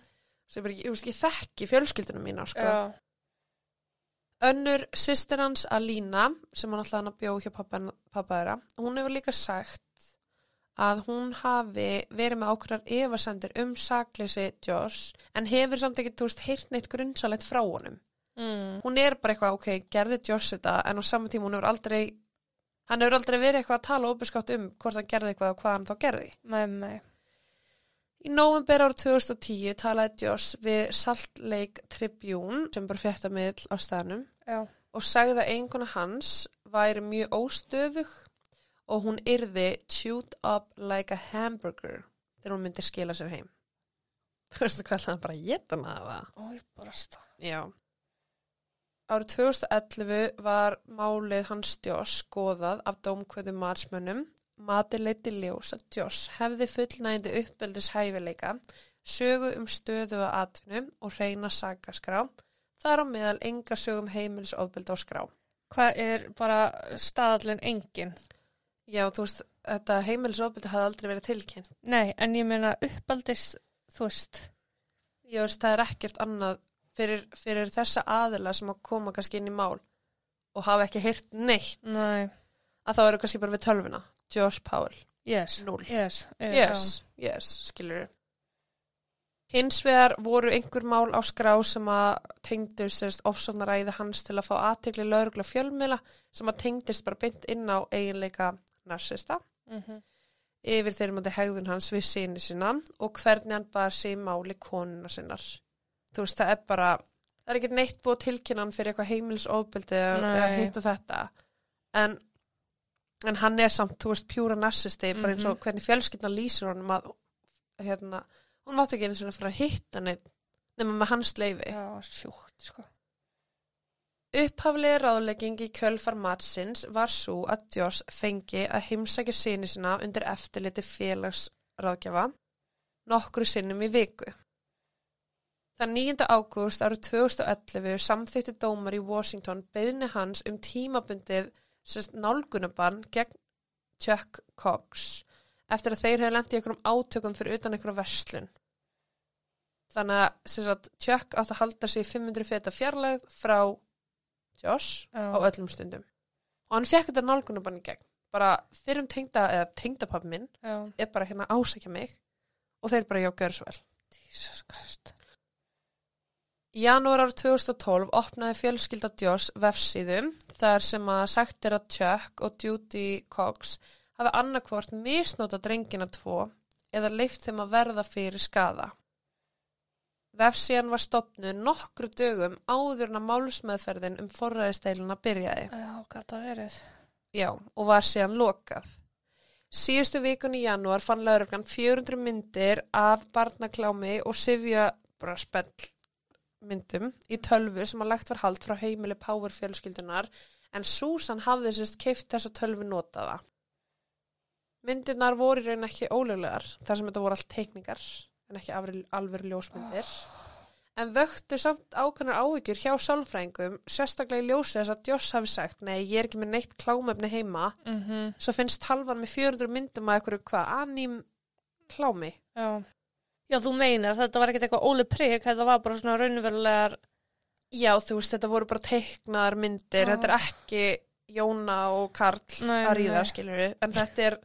sem er ekki, ég veist ekki þekki fjölskyldunum mína sko. Já. önnur sýstir hans Alína sem hann alltaf hann að bjó hjá pappa, pappa þeirra hún hefur líka sagt að hún hafi verið með ákveðar efasendir um sakleysi Josh en hefur samt ekki, þú veist, heyrt neitt grunnsalegt frá honum Mm. hún er bara eitthvað, ok, gerði Josh þetta en á saman tíma hún hefur aldrei hann hefur aldrei verið eitthvað að tala óbeskátt um hvort hann gerði eitthvað og hvað hann þá gerði Nei, nei. Í nóvember árið 2010 talaði Josh við Salt Lake Tribune sem bara frétta miðl á staðnum Já. og sagði að einkona hans væri mjög óstöðug og hún yrði chewed up like a hamburger þegar hún myndi skila sér heim. Þú veist hvað það bara geta hana það? Ói, bara stað. Já. Árið 2011 var málið hans Josh skoðað af dómkvöðu matsmönnum. Mati leiti ljós að Josh hefði fullnægindi uppbeldis hæfileika, sögu um stöðu að atvinnu og reyna sagaskrá. Þar á meðal enga sögum heimilisofbeld á skrá. Hvað er bara staðallin engin? Já, þú veist, þetta heimilisofbeldi hafði aldrei verið tilkynnt. Nei, en ég meina uppaldis, þú veist. Ég veist, það er ekkert annað fyrir, fyrir þessa aðila sem að koma kannski inn í mál og hafa ekki heyrt neitt Nei. að þá eru kannski bara við tölvuna. Josh Powell. Yes. Núll. Yes. eh, Yes, yes, skilur Hins vegar voru einhver mál á skrá sem að tengdu sérst ofsóknaræði hans til að fá aðtegli lögregla fjölmiðla sem að tengdist bara beint inn á eiginleika narsista Mm -hmm. yfir þeirra mútið hegðun hans við síni sína og hvernig hann bara sé í máli konuna sinnar. Þú veist, það er bara, það er ekki neitt búið að tilkynna hann fyrir eitthvað heimilisofbeldi eða hitt og þetta. En, en hann er samt, þú veist, pjúra narsisti, bara eins og Mhm. hvernig fjölskyldna lýsir honum að, hérna, hún mátti ekki eins og fyrir að hitta neitt nema með hans leifi. Já, sjúkt, sko. Upphaflega ráðlegging í kjölfar matsins var svo að Joss fengi að heimsækja síni sinna undir eftirliti félagsráðgjafa nokkru sinnum í viku. Þann 9. ágúst árið 2011 samþýtti dómar í Washington beðni hans um tímabundið nálgunabann gegn Chuck Cox eftir að þeir hefði lendið í einhverjum átökum fyrir utan einhverjum verslun. Þannig að að Chuck átt að halda sig í 500 feta fjarlægð frá Josh Já. á öllum stundum. Og hann fekk þetta nálgunabann í gegn. Bara fyrir um tengda, eða tengdapappi minn Já. er bara hérna ásækja mig og þeir bara já, gjör svo vel. Jesus Christ. Í janúar árið 2012 opnaði fjölskylda Josh vefsíðu þar sem að sagt er að Chuck og Judy Cox hafi annarkvort misnóta drengina tvo eða leift þeim að verða fyrir skada. Vefsíðan var stopnuð nokkru dögum áður en að málsmeðferðin um forræðisteilina byrjaði. Já, gæta verið. Já, og var síðan lokað. Síðustu vikun í janúar fann lauruglan 400 myndir af barnaklámi og sifja bara spell myndum í tölfur sem að lagt var hald frá heimili Power fjölskyldunar en Susan hafði sérst keift þessa tölfu notaða. Myndirnar voru í raun ekki ólöglegar þar sem þetta voru allt teikningar en ekki alveg, ljósmyndir. En vöktu samt ákveðnar áhyggjur hjá sálfræðingum, sérstaklega í ljósi þess að Joss hafi sagt, nei, ég er ekki með neitt klámefni heima, Mm -hmm. svo finnst talvan með 400 myndum að eitthvað, hvað, aním klámi? Já. Já, þú meinar, þetta var ekkert eitthvað óli prik, þetta var bara svona raunverulegar, Já, þú veist, þetta voru bara teiknaðar myndir, Já. þetta er ekki Jóna og Karl Nei, að ríða, nei. skilur við, en þetta er,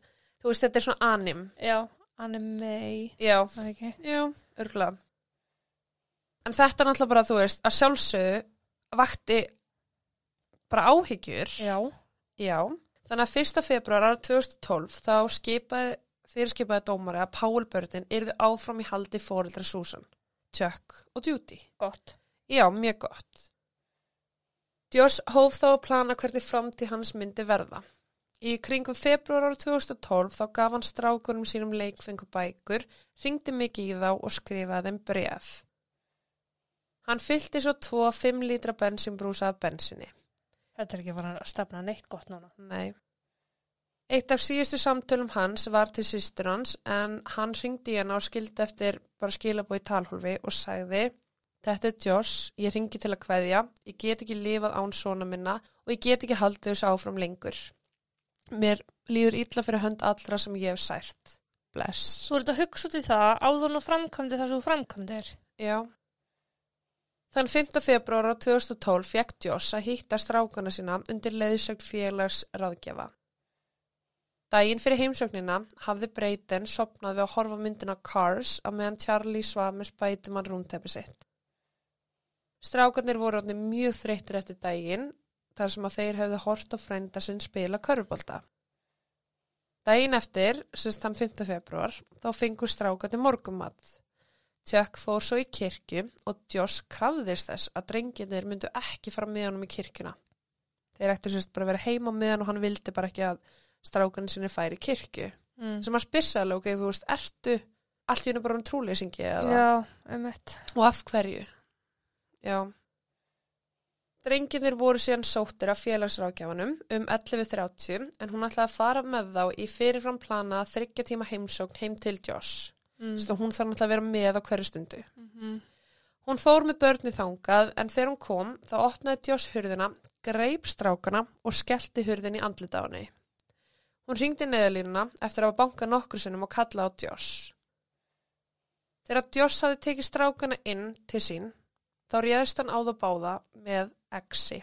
þú veist, þetta er svona anim. já, anime, Já, ekki. já, örgulega. En þetta er náttúrulega bara, þú veist, að sjálfsögðu vakti bara áhyggjur. Já. Já, þannig að 1. februar ára 2012 þá skipaði, fyrirskipaði dómari að Pául börnin yrði áfram í haldi fóreldra Susan, Chuck og Judy. Gott. Já, mjög gott. Josh hóf þá að plana hvernig framtíð hans myndi verða. Í kringum februar ára 2012 þá gaf hann strákurum sínum leikfengu bækur, ringdi mikið í þá og skrifaði þeim bref. Hann fyllti svo tvo 5 lítra bensinbrúsa af bensinni. Þetta er ekki að fara að stefna neitt gott núna. Nei. Eitt af síðustu samtölum hans var til sýstur hans en hann ringdi hana og skildi eftir bara skilabói talhólfi og sagði Þetta er Josh, ég ringi til að kveðja, ég get ekki lifað án svona minna og ég get ekki haldið þessu áfram lengur. Mér líður illa fyrir hönd allra sem ég hef sært. Bless. Þú ert að hugsa út í það áður og framkvæmdi það sem þú framkvæmdir. Já. Þann 5. februar á 2012 fekk Joss að hýtta strákana sína undir leiðsögn félags ráðgjafa. Dægin fyrir heimsögnina hafði Brayden sopnað við að horfa myndina Cars á meðan Charlie svaf með spætumann rúnteppi sitt. Strákarnir voru orðinir mjög þreyttir eftir dægin þar sem að þeir hefðu hort á frænda sinn spila körfbólta. Dægin eftir, semst þann 5. februar, þá fengur strákarnir morgumatt. Tjökk fór svo í kirkju og Joss krafðist þess að drenginir myndu ekki fara með honum í kirkjuna. Þeir ættu sérst bara að vera heima með hann og hann vildi bara ekki að strákarnir sinni færi kirkju. Mm. Sem að spyrsa alveg, þú veist, ertu allt í hennu bara um trúleysingi eða? Já, um eitt. Og af hverju? Já. Drengirnir voru síðan sóttir af félagsrákjafanum um 11.30 en hún ætlaði að fara með þá í fyrirfram plana þryggja tíma heimsókn heim til Joss. Mm. Þess að hún þarf náttúrulega að vera með á hverju stundu. Mm Hún fór með börni þangað en þegar hún kom þá opnaði Joss hurðina, greip strákana og skellti hurðin í andlita á henni. Hún ringdi neðalínuna eftir að hafa bankað nokkur sinnum og kalla á Joss. Þegar Joss hafði tekið strákana inn til sín þá réðist hann á þá báða með exi.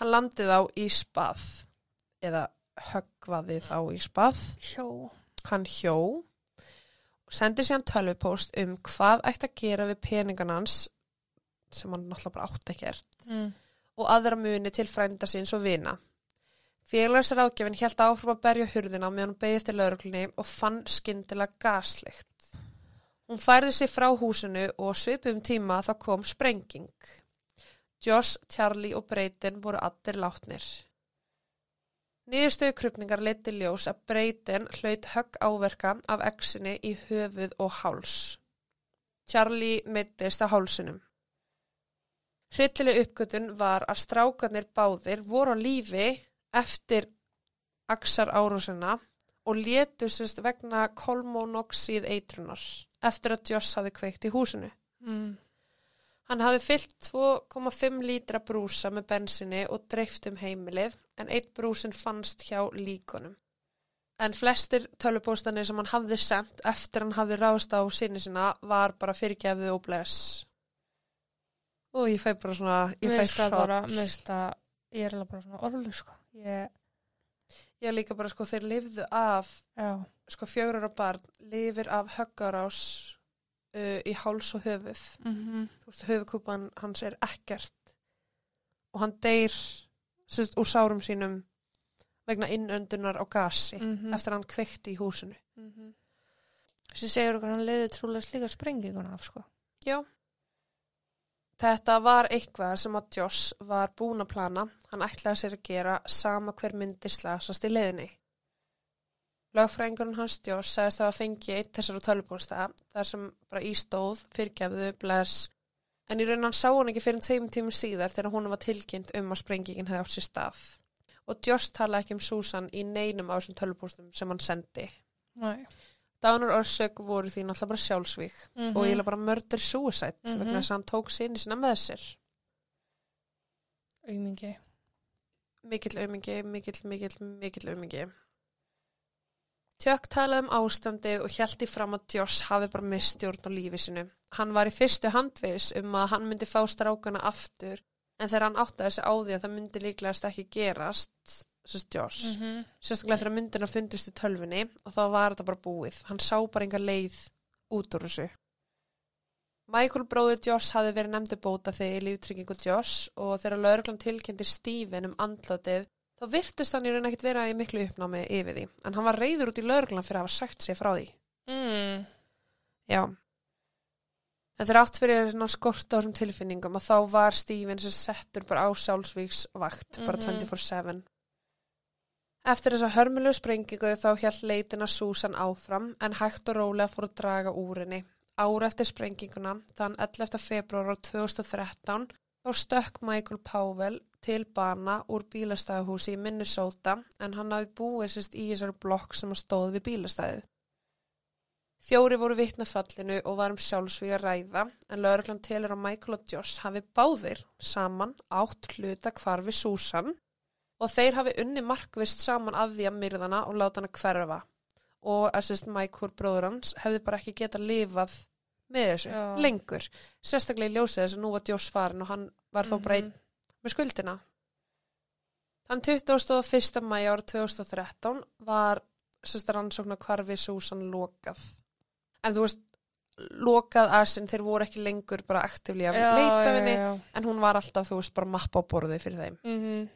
Hann landið á í spað eða höggvaði þá í spað. Hjó. Hann hjó og sendi síðan tölvupóst um hvað ætti að gera við peninganans sem hann náttúrulega bara átti ekkert Mm. og aðra muni til frænda síns og vina. Félagsar ágefin held áfram að berja hurðina meðan hún beði eftir lauruglunni og fann skyndilega gaslikt. Hún færði sig frá húsinu og svipum tíma þá kom sprenging. Josh, Charlie og Brayden voru allir látnir. Niðurstöðu krupningar leiti ljós að Brayden hlaut högg áverka af exinni í höfuð og háls. Charlie mittist á hálsinum. Hryllileg uppgötun var að strákarnir báðir voru á lífi eftir axar árúsina og létu sérst vegna kolmónoxíð eitrunar eftir að Joss hafi kveikt í húsinu. Mm. Hann hafi fyllt 2,5 lítra brúsa með bensinni og dreift um heimilið en eitt brúsin fannst hjá líkonum. En flestir tölvupóstanir sem hann hafði sendt eftir hann hafði ráðst á sinni sinna var bara fyrirgefðu og bless. Og ég fæ bara svona, ég Mér fæ finnst það bara, mér finnst það, ég er alveg bara svona orðlu, sko. Ég, Ég líka bara sko, þeir lifðu af, já. sko fjögur ára barn, lifir af höggarás uh, í háls og höfuð. Mm Þú veist, höfukúpan hans er ekkert og hann deyr sérst, úr sárum sínum vegna innöndunar á gasi -hmm. eftir að hann kveikti í húsinu. Þessi segur okkur hann leiði trúlega slíka sprenginguna af, sko. Já. Þetta var eitthvað sem að Joss var búin að plana. Hann ætlaði sér að gera sama hver myndi slasast í leiðinni. Lögfræðingurinn hans Joss sagðist að fengi eitt þessar á tölupósta þar sem bara ístóð, fyrirgefðu, bless. En í raun hann sá hann ekki fyrir tveim tímum síðar þegar hún var tilkynnt um að sprengingin hefði átt sér stað. Og Joss talaði ekki um Susan í neinum á þessum tölupóstum sem hann sendi. Nei. Dánur orsök voru því náttúrulega bara sjálfsvík Mm og ég bara murder suicide Mhm. vegna þess að hann tók sinni sína með sér Aumingi. mikill aumingi, mikill, mikill, mikill aumingi Tjökk talaði um ástandið og hjælti fram að Joss hafi bara mistjórn á lífi sinu hann var í fyrstu handveis um að hann myndi fá strákana aftur en þegar hann áttaði sig á því að það myndi líklegast ekki gerast sérst Joss -hmm. sérstaklega þegar myndina fundist í tölfunni og þá var þetta bara búið. Hann sá bara enga leið út úr þessu. Michael bróður Joss hafi verið nefndi bóta þegar í líftryggingu Joss og þegar lauruglan tilkynnti Steven um andlatið þá virtist hann í raun ekkert vera í miklu uppnámi yfir því. En hann var reyður út í lauruglan fyrir að hafa sagt sér frá því. Mm. Já. En þegar átt fyrir skort á þessum tilfinningum að þá var Steven sem settur bara á sjálfsvíksvakt, bara Mhm. 24-7. Eftir þessa hörmulegu sprengingu þá hjælt leitin að Susan áfram en hægt og rólega fór að draga úr henni. Ára eftir sprenginguna, þann 11. februar á 2013, þá stökk Michael Powell til bana úr bílastæðahúsi í Minnesota en hann hafði búið sérst í þessari blokk sem stóð við bílastæðið. Fjóri voru vitnafallinu og var um sjálfsvíga ræða en lauruglan telur að Michael og Josh hafi báðir saman átt hluta hvarfi Susan og þeir hafi unni markvist saman að því að myrðana og láta hana hverfa og að sérst Michael bróður hans hefði bara ekki getað lifað með þessu Já. lengur sérstaklega í ljósið þess að nú var Joss farin og hann var þó bara einn Mhm. með skuldina Þann 21. mæ ára 2013 var sérst rannsóknar hvarfi Susan lokað en þú veist lokað að sem þeir voru ekki lengur bara aktífli að leita henni en hún var alltaf, þú veist, bara mappa á borði fyrir þeim. Mm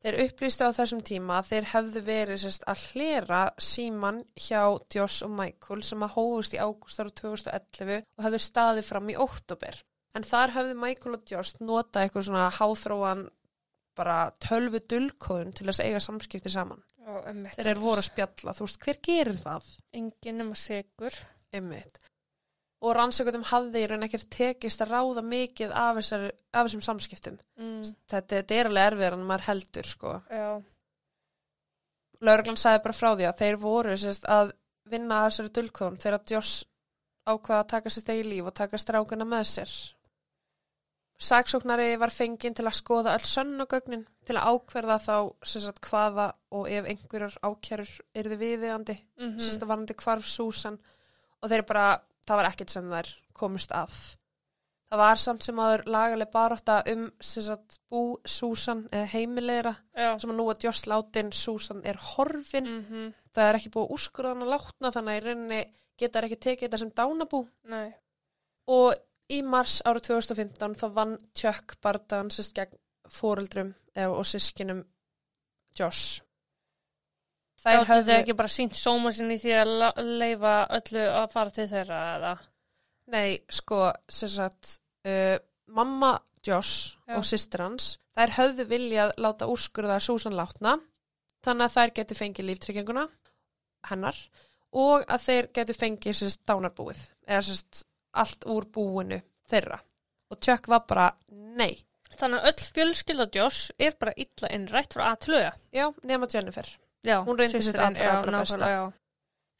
Þeir upplýstu á þessum tíma að þeir hefðu verið sérst að hlera síman hjá Joss og Michael sem að hófust í ágúst ára 2011 og hefðu staðið fram í óttúber. En þar hefðu Michael og Joss notað eitthvað svona háþróan bara tölvu dulkóðun til þess að eiga samskipti saman. Emmitt. Þeir eru voru að spjalla, þú veist, hver gerir það? Engin nema sigur. Einmitt. Og rannsökutum hafði í raun ekkert tekist að ráða mikið af, þessar, af þessum samskiptum. Mm. Þetta, þetta er alveg erfiðar en maður heldur, sko. Já. Lörglann sagði bara frá því að þeir voru sérst, að vinna að þessari dulkóðum þegar Joss ákvaða að taka sér stegi líf og taka strákuna með sér. Saksóknari var fenginn til að skoða öll sönnugögnin til að ákverða þá sérst, hvaða og ef einhverjar ákjærur yrði viðiðandi, Mm mm. sérst, varandi hvarf Susan og þeir bara, það var ekkert sem þær komist að. Það var samt sem aður lagaleg barótta um sérst, bú Susan eða heimilegra Já. sem að nú að Joss látin Susan er horfin Mm -hmm. það er ekki búið að úrskurða hann að látna þannig að í rauninni geta þær ekki tekið þetta sem dánabú Nei. og í mars árið 2015 þá vann Chuck bardagan sérst gegn fóreldrum eða- og sískinum Josh Þær höfðu ekki bara sínt sóma sinni því að leifa öllu að fara til þeirra eða? Nei, sko, sem sagt, uh, mamma Josh Já. og sýstir hans, þær höfðu viljað láta úrskurða Susan látna, þannig að þær getur fengið líftrygginguna hennar og að þeir getur fengið sérst dánarbúið, eða sérst allt úr búinu þeirra. Og Chuck var bara, nei, Þannig að öll fjölskylda Joss er bara illa innrætt frá að tlöja. já, nema Jennifer. Já, Hún reyndi systirin, allra, allra besta. Já.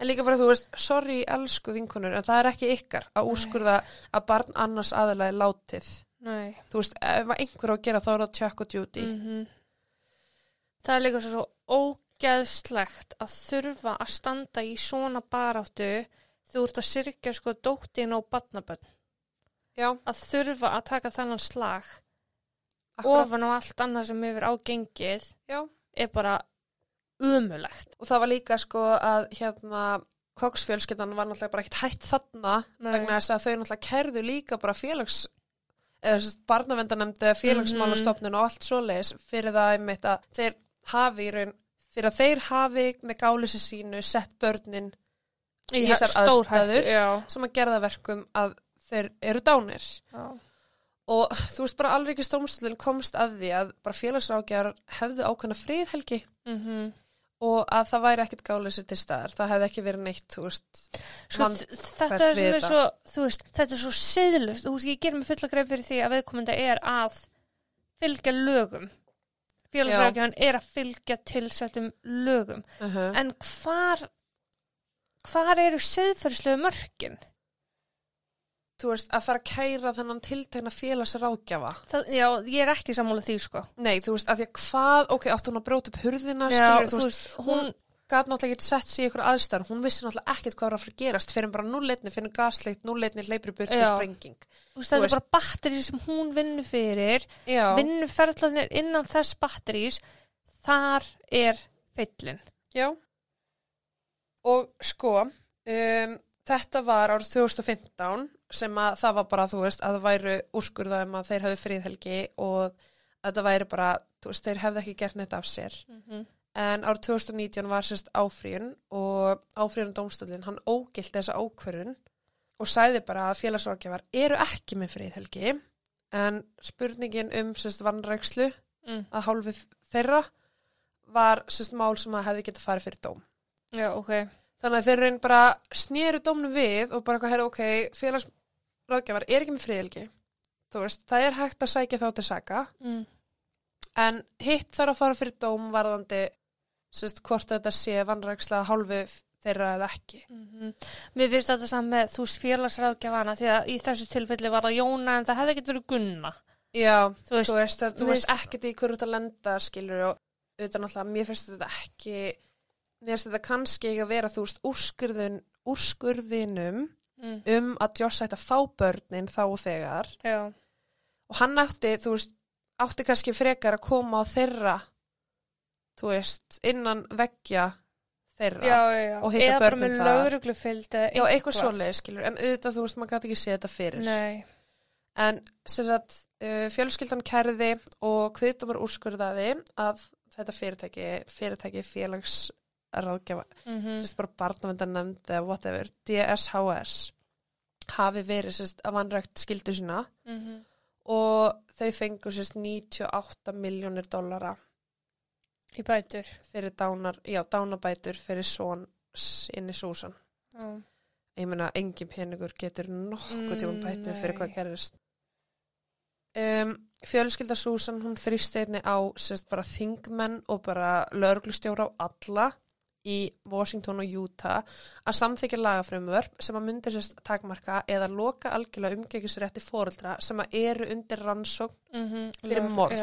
En líka bara, þú veist, sorry, elsku vinkunur, en það er ekki ykkar að úrskurða að barn annars aðalega er látið. Nei. Þú veist, ef einhver á að gera þá er það Chuck og Judy. Mm Það er líka svo, svo ógeðslegt að þurfa að standa í svona baráttu þú ert að syrkja sko dóttin og badnabönn. Já, Að þurfa að taka þannan slag akkurat. ofan á allt annað sem hefur ágengið Já, er bara umulegt. og það var líka sko að hérna koksfjölskyldan var náttúrulega bara ekkert hætt þarna Nei. vegna þess að þau náttúrulega kærðu líka bara félags eða barnavendanemndi félagsmálastofnun og allt svoleiðis fyrir það einmitt að þeir hafi í raun fyrir að þeir hafi með gálisi sínu sett börnin Í þessar stórhættu, aðstæður. Já. sem að gera það verkum að þeir eru dánir já. og þú veist bara alveg ekki stómstallin komst að því að bara félagsrákjar hefðu ákveðna friðhelgi Mm og að það væri ekkert gáleysi til staðar það hefði ekki verið neitt, veist Sko, þetta er, sem er svo, veist, þetta er svo siðlust, veist, ég ger mig fulla greið fyrir því að viðkomandi er að fylgja lögum. Félagsrækjan er að fylgja tilsettum lögum. uh -huh. En hvar, hvar eru siðferðslegu mörkin? Þú veist, að fara að kæra þennan tiltegna félagsrákjafa Það, já, ég er ekki sammála því, sko. nei, þú veist, að því að hvað, ok, átti hún að bróta upp hurðina, skilur, þú veist, hún hún, gat náttúrulega ekki sett sig í ykkur aðstæður, hún vissi náttúrulega ekkert hvað var að fyrir gerast, fyrir bara núleitni, fyrir gasleitt, núleitni, hleypri burt og sprenging. Þú veist, þú er bara batteri sem hún vinnur fyrir, vinnuferðlanir innan þess batterís, þar er feillin. já. Og sko um, þetta var árið 2015 sem að það var bara, þú veist, að það væru úrskurða um að þeir hefðu friðhelgi og að þetta væri bara, þú veist, þeir hefðu ekki gert neitt af sér Mm -hmm. En árið 2019 var sérst áfríun og áfríun dómstöldin, hann ógilt þessa ákvörðun og sæði bara að félagsrákjafar eru ekki með friðhelgi en spurningin um sérst vannrækslu Mm. að hálfi þeirra var sérst mál sem að hefði getað farið fyrir dóm. Já, ok. Þannig að þeir raun bara snéru dómnum við og bara eitthvað, herra, félagsrákjafar er ekki með friðhelgi. Þú veist, það er hægt að sækja þá til saka Mm. En hitt þarf að fara fyrir dóm varðandi sérst, hvort þetta sé vannræksla hálfu þeirra eða ekki. Mm Mér finnst þetta saman með þú veist félagsráðgjafana því að í þessu tilfelli var það Jóna en það hefði ekkert verið Gunna. Já, Þú veist, þú veist, að, þú veist ekkert í hverju þetta lenda skilur og auðvitað náttúrulega, mér finnst þetta ekki mér finnst þetta kannski ekki að vera þú veist, úrskurðin, úrskurðinum mm, um að Joss ætti að fá börnin þá og þegar. Já, og hann átti, þú veist, átti kannski frekar að koma á þeirra þú veist, innan veggja þeirra já, já. Og hitta lögreglufylgd eða Já, eitthvað svoleið, skilur, en auðvitað, þú veist, maður gæti ekki séð þetta fyrir. Nei, En sem sagt, uh, fjölskyldan kærði og kviðdómar úrskurðaði að þetta fyrirtæki, fyrirtæki félagsráðgjafa, mm mm. bara barnavendarnefnd eða whatever, DSHS, hafi verið sérst að vanrækt skildu sína mhm, og þau fengur sérst 98 miljónir dollara í bætur. fyrir dánar, já, dánabætur fyrir són inni Súsan. Já. Ég meina, engin peningur getur nokkuð tíma Mm, bætið fyrir nei. hvað gerist. Um, fjölskylda Susan, hún þrýsti einni á sérst bara þingmenn og bara lögreglustjóra á alla í Washington og Utah að samþykja lagafrumvörp sem að myndi sérst takmarka eða loka algjörlega umgekisrétti fóreldra sem að eru undir rannsókn Mm Fyrir morð.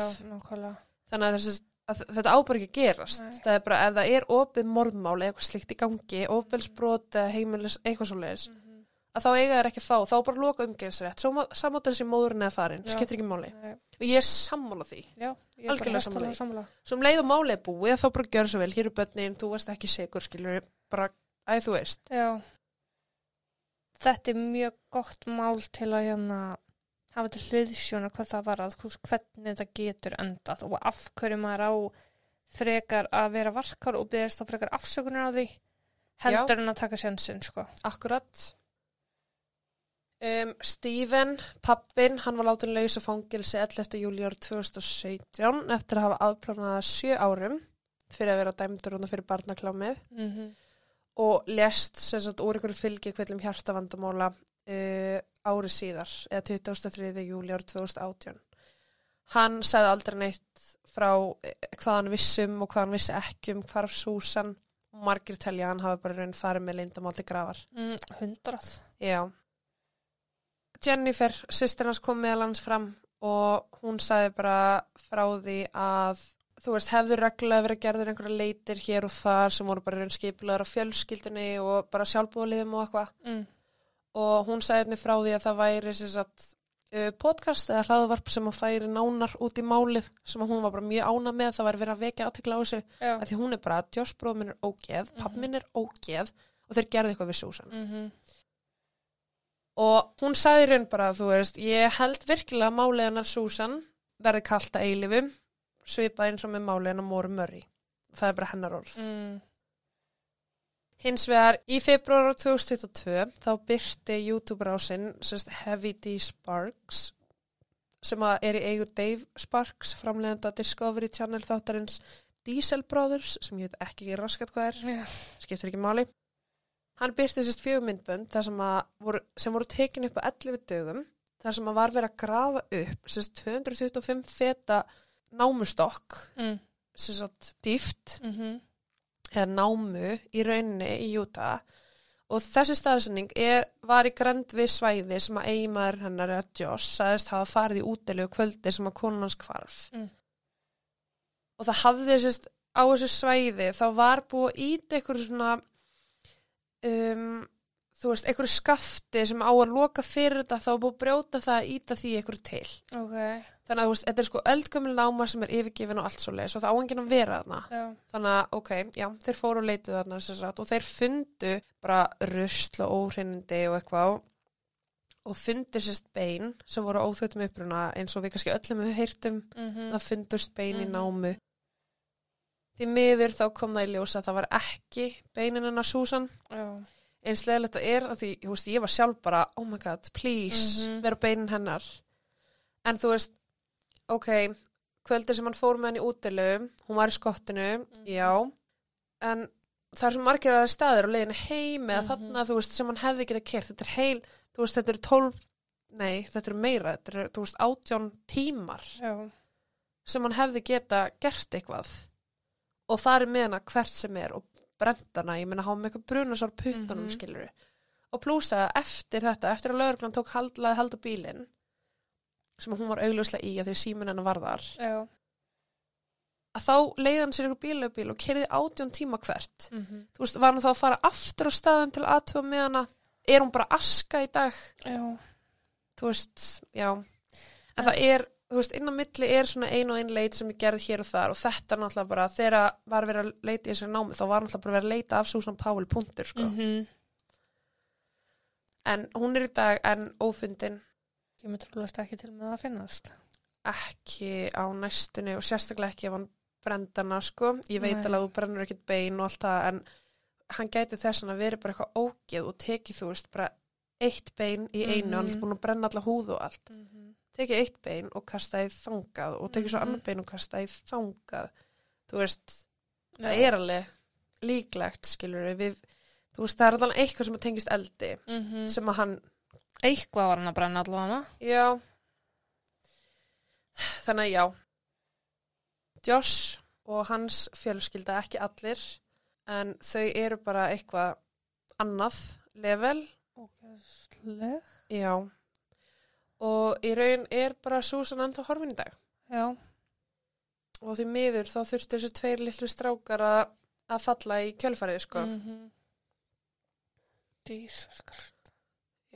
Þannig að, þessi, að þetta að gerast Nei. það er bara ef það er opið morðmál eða eitthvað slikt í gangi, ofbelsbrot eða heimilis, eitthvað svo leiðis Mhm. Að þá eiga þær ekki að fá, þá bara loka umgeinsrétt samáttur þessi móðurinn eða farin, Já. skiptir ekki máli. Nei, og ég er sammála því. Já, ég er bara sammála því. sem leið og máli er búið, þá bara gjör svo vel. Hér er börnin, þú varst ekki segur, skilur bara, æ, þú veist. Já. Þetta er mjög gott mál til að hérna hafa til hliðsjóna hvað það var að hvernig þetta getur endað og af hverju maður á frekar að vera varkar og byggðast þá frekar afsökunar á því heldur en að taka sjansinn sko. akkurat um, Stephen, pappin hann var látin laus og fangilsi 11. júli árið 2017 eftir að hafa aðplánað sjö árum fyrir að vera dæmdur húnna fyrir barnaklámið Mm -hmm. og lest sagt úr ykkur fylgi kvillum hjartavandamóla uh, árið síðar eða 23. júli árið 2018 hann sagði aldrei neitt frá eh, hvað hann vissum og hvað hann vissi ekki um hvarf Susan og margir telja hann hafi bara raun farið með lindamál til grafar mm, Hundrað. Já. Jennifer, sýstir hans kom meðal hans fram og hún sagði bara frá því að þú veist, hefðu reglulega verið gerður einhverja leitir hér og þar sem voru bara raun skipulegar á fjölskyldunni og bara sjálfbúðaliðum og eitthvað. Mm. og hún sagði henni frá því að það væri sagt, uh, podcast eða hlaðvarp sem að færi nánar út í málið sem að hún var bara mjög ána með. Það væri verið að vekja átekla á þessu að því hún er bara, Josh bróð minn er ógeð papp minn er ógeð og þeir gerðu eitthvað við Susan. Mm -hmm. Og hún sagði raun bara, þú veist, ég held virkilega að málið hennar Susan verði kalta eilifum, svipað eins og með málið hennar Móru Murray. Það er bara hennar orð. mm. Hins vegar, í februar 2022, þá byrti YouTube-rásinn, sérst Heavy D. Sparks, sem að er í eigu Dave Sparks, framlegenda Discovery Channel þáttarins Diesel Brothers, sem ég veit ekki raskat hvað er, Já. skiptir ekki máli. Hann byrti sérst fjögur myndbönd sem, voru, sem voru tekin upp á 11 dögum þar sem að var verið að grafa upp sérst 225 feta námustokk Mm. sérst dýft Mm -hmm. eða námu í rauninni í Júta og þessi staðsending var í grænd við svæði sem að eiginmaður hennar eða Joss sagðist hafa farið í útilegu kvöldi sem að konun hans hvarf Mm. og það hafði sérst á þessu svæði þá var búið að íta einhverju svona um, þú veist, einhverju skafti sem á að loka fyrir þetta þá búið að brjóta það að íta því einhverju til Ok. þannig að veist, þetta er sko eldgömmil náma sem er yfirgefin og allt svo leið, svo það á enginn að vera þarna Já. Þannig að, ok, já, þeir fóru og leituð þarna sagt, og þeir fundu bara rusl og óhreinindi og eitthvað og fundu sérst bein sem voru óþautum uppruna eins og við kannski öllum við heyrtum Mm -hmm. það fundust bein í Mhm. námu. Því miður þá kom það í ljósa að það var ekki beinin hennar Susan. Eins leðilegt og er að því, þú veist, ég var sjálf bara, oh my god, please, Mhm. vera beinin hennar. En þú veist, ok, kvöldir sem hann fór með henni í útilegu, hún var í skottinu, Mhm. já, en það er svo margir aðeins staðir á leiðinu heim eða Mhm. þarna, þú veist, sem hann hefði getað kert. Þetta er heil, þú veist, þetta eru tólf, nei, þetta eru meira, þetta eru, þú veist, átján tímar Já. sem hann hefði geta gert eitthvað og er með hana hvert sem er og brendana, ég meina hafa með eitthvað brunasár puttanum mm Mhm. skiluru og plúsa eftir þetta, eftir að lögreglan tók hald, laði hald á bílinn sem hún var augljóslega í að því síminn hennar var þar Já. að þá leiði hann sér ykkur bílaubíl og kerði átjón tíma hvert Mm þú veist, var hann þá að fara aftur á staðin til aðtöfa með hana er hún bara aska í dag Já. þú veist, já en það er, þú veist, inn á milli er svona ein og ein leit sem er gerð hér og þar og þetta er náttúrulega bara, þegar var verið að leita í þessari námi, þá var náttúrulega bara verið að leita af Susan Powell punktur, sko Mm en hún er í dag en ófundin Ég með trúlega ekki til með að finnast. ekki á næstunni og sérstaklega ekki ef hann brendana, sko ég veit Nei. alveg að þú brennur ekkit bein og allt það, en hann gæti þess að verið bara eitthvað ógeð og tekið, þú veist, bara eitt bein í einu, hann er Mhm. búin að brenna alla húð og allt Mm -hmm. Tekið eitt bein og kastaði þangað og tekið svo Mhm. annar bein og kastaði þangað þú veist, það er alveg líklegt, skilur við þú veist, það er alveg eitthvað sem tengist eldi Mm -hmm. sem að hann, Eitthvað var hann að brenna allavega. já þannig að já Josh og hans fjölskylda ekki allir en þau eru bara eitthvað annað level Ógæðsleg. já og í raun er bara Susan ennþá horfin í dag Já. og því miður þá þurftu þessu tveir litlu strákar að, að falla í kjölfarið sko. Mm. Mm -hmm. Jesus Christ.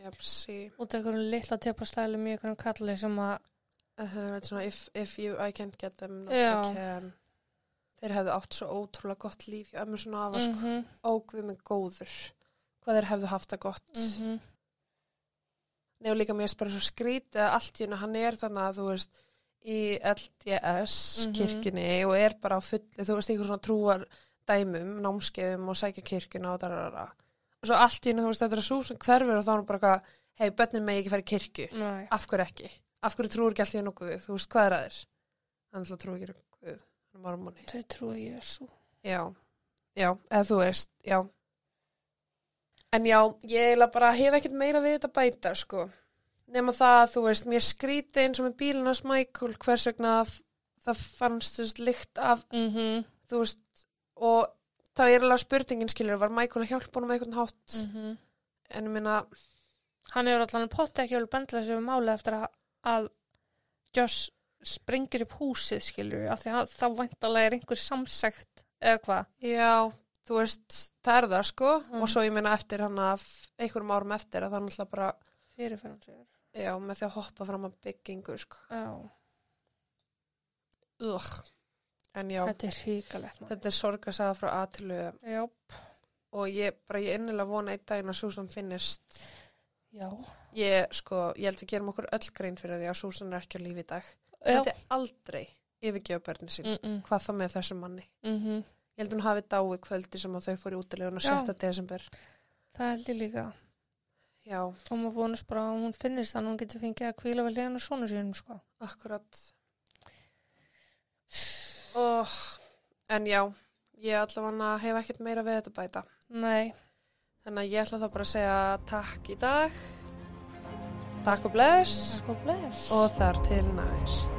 Japsi. Út af einhverjum litla tepastæli mjög einhverjum kalli sem að, Það er svona if, if you, I can't get them, no. I can. Þeir hefðu átt svo ótrúlega gott líf hjá ömmu svona afa sko. -hmm. Ógðum með góður. Hvað þeir hefðu haft það gott. Mm -hmm. Nei og líka mér er bara svo skrítið að allt í hennu hann er þannig að þú veist í LDS Mhm. kirkjunni og er bara á fulli, þú veist, einhver svona trúar dæmum, námskeiðum og sækja kirkjuna og darara. Og svo allt í hennu, þú veist, þetta er svo sem hverfur og þá er hann bara eitthvað, hei, börnin megi ekki í kirkju. Nei. Af hverju ekki? Af hverju trúur ekki allt í hennu Guð? Þú veist, hvað er að þér? Hann ætla að trúi ekki. Hann er mormoni. Þau trúi Jésu. Já, já, eða þú veist, já. En já, ég eiginlega bara hef ekkert meira við þetta bæta, sko. Nefna það að, þú veist, mér skríti eins og með bílunars Michael, hvers vegna það, fannst þess lykt af, Mm -hmm. þú veist, og þá er alveg spurningin, skilur, var Michael að hjálpa honum einhvern hátt? Mm En ég minna, Hann hefur allan potta ekki alveg bendla sig um máli eftir að, að Joss sprengir upp húsið, skilur af því að þá væntalega er einhver samsækt eða hvað. já, þú veist, það er það, sko. Mm. Og svo ég minna eftir hann að einhverjum árum eftir að það er náttúrulega bara, Fyrirferðan sér. já, með því að hoppa fram að byggingu, sko. Já, Ugh. En já. þetta er hríkalegt. Þetta er sorgasaga frá aðtölu Já, og ég, bara ég innilega vona einn daginn að Susan finnist. já. Ég, sko, ég held við gerum okkur öll grein fyrir því að Susan er ekki á lífi í dag. Já. Þetta er aldrei yfirgefa börni sín. Mm -mm. Hvað þá með þessum manni? Mm Ég held hún hafi dái kvöldi sem að þau fór í útilegun og Já. 7. desember. Það held ég líka. Já, Og maður vonast bara að hún finnist þannig að hún getur fengið að kvíla vel hérna svona sínum, sko. akkurat. Oh, en já, ég allavega hef ekkert meira við þetta bæta. Nei, Þannig að ég ætla þá bara að segja takk í dag. Takk og bless. takk og bless. og þar til næst.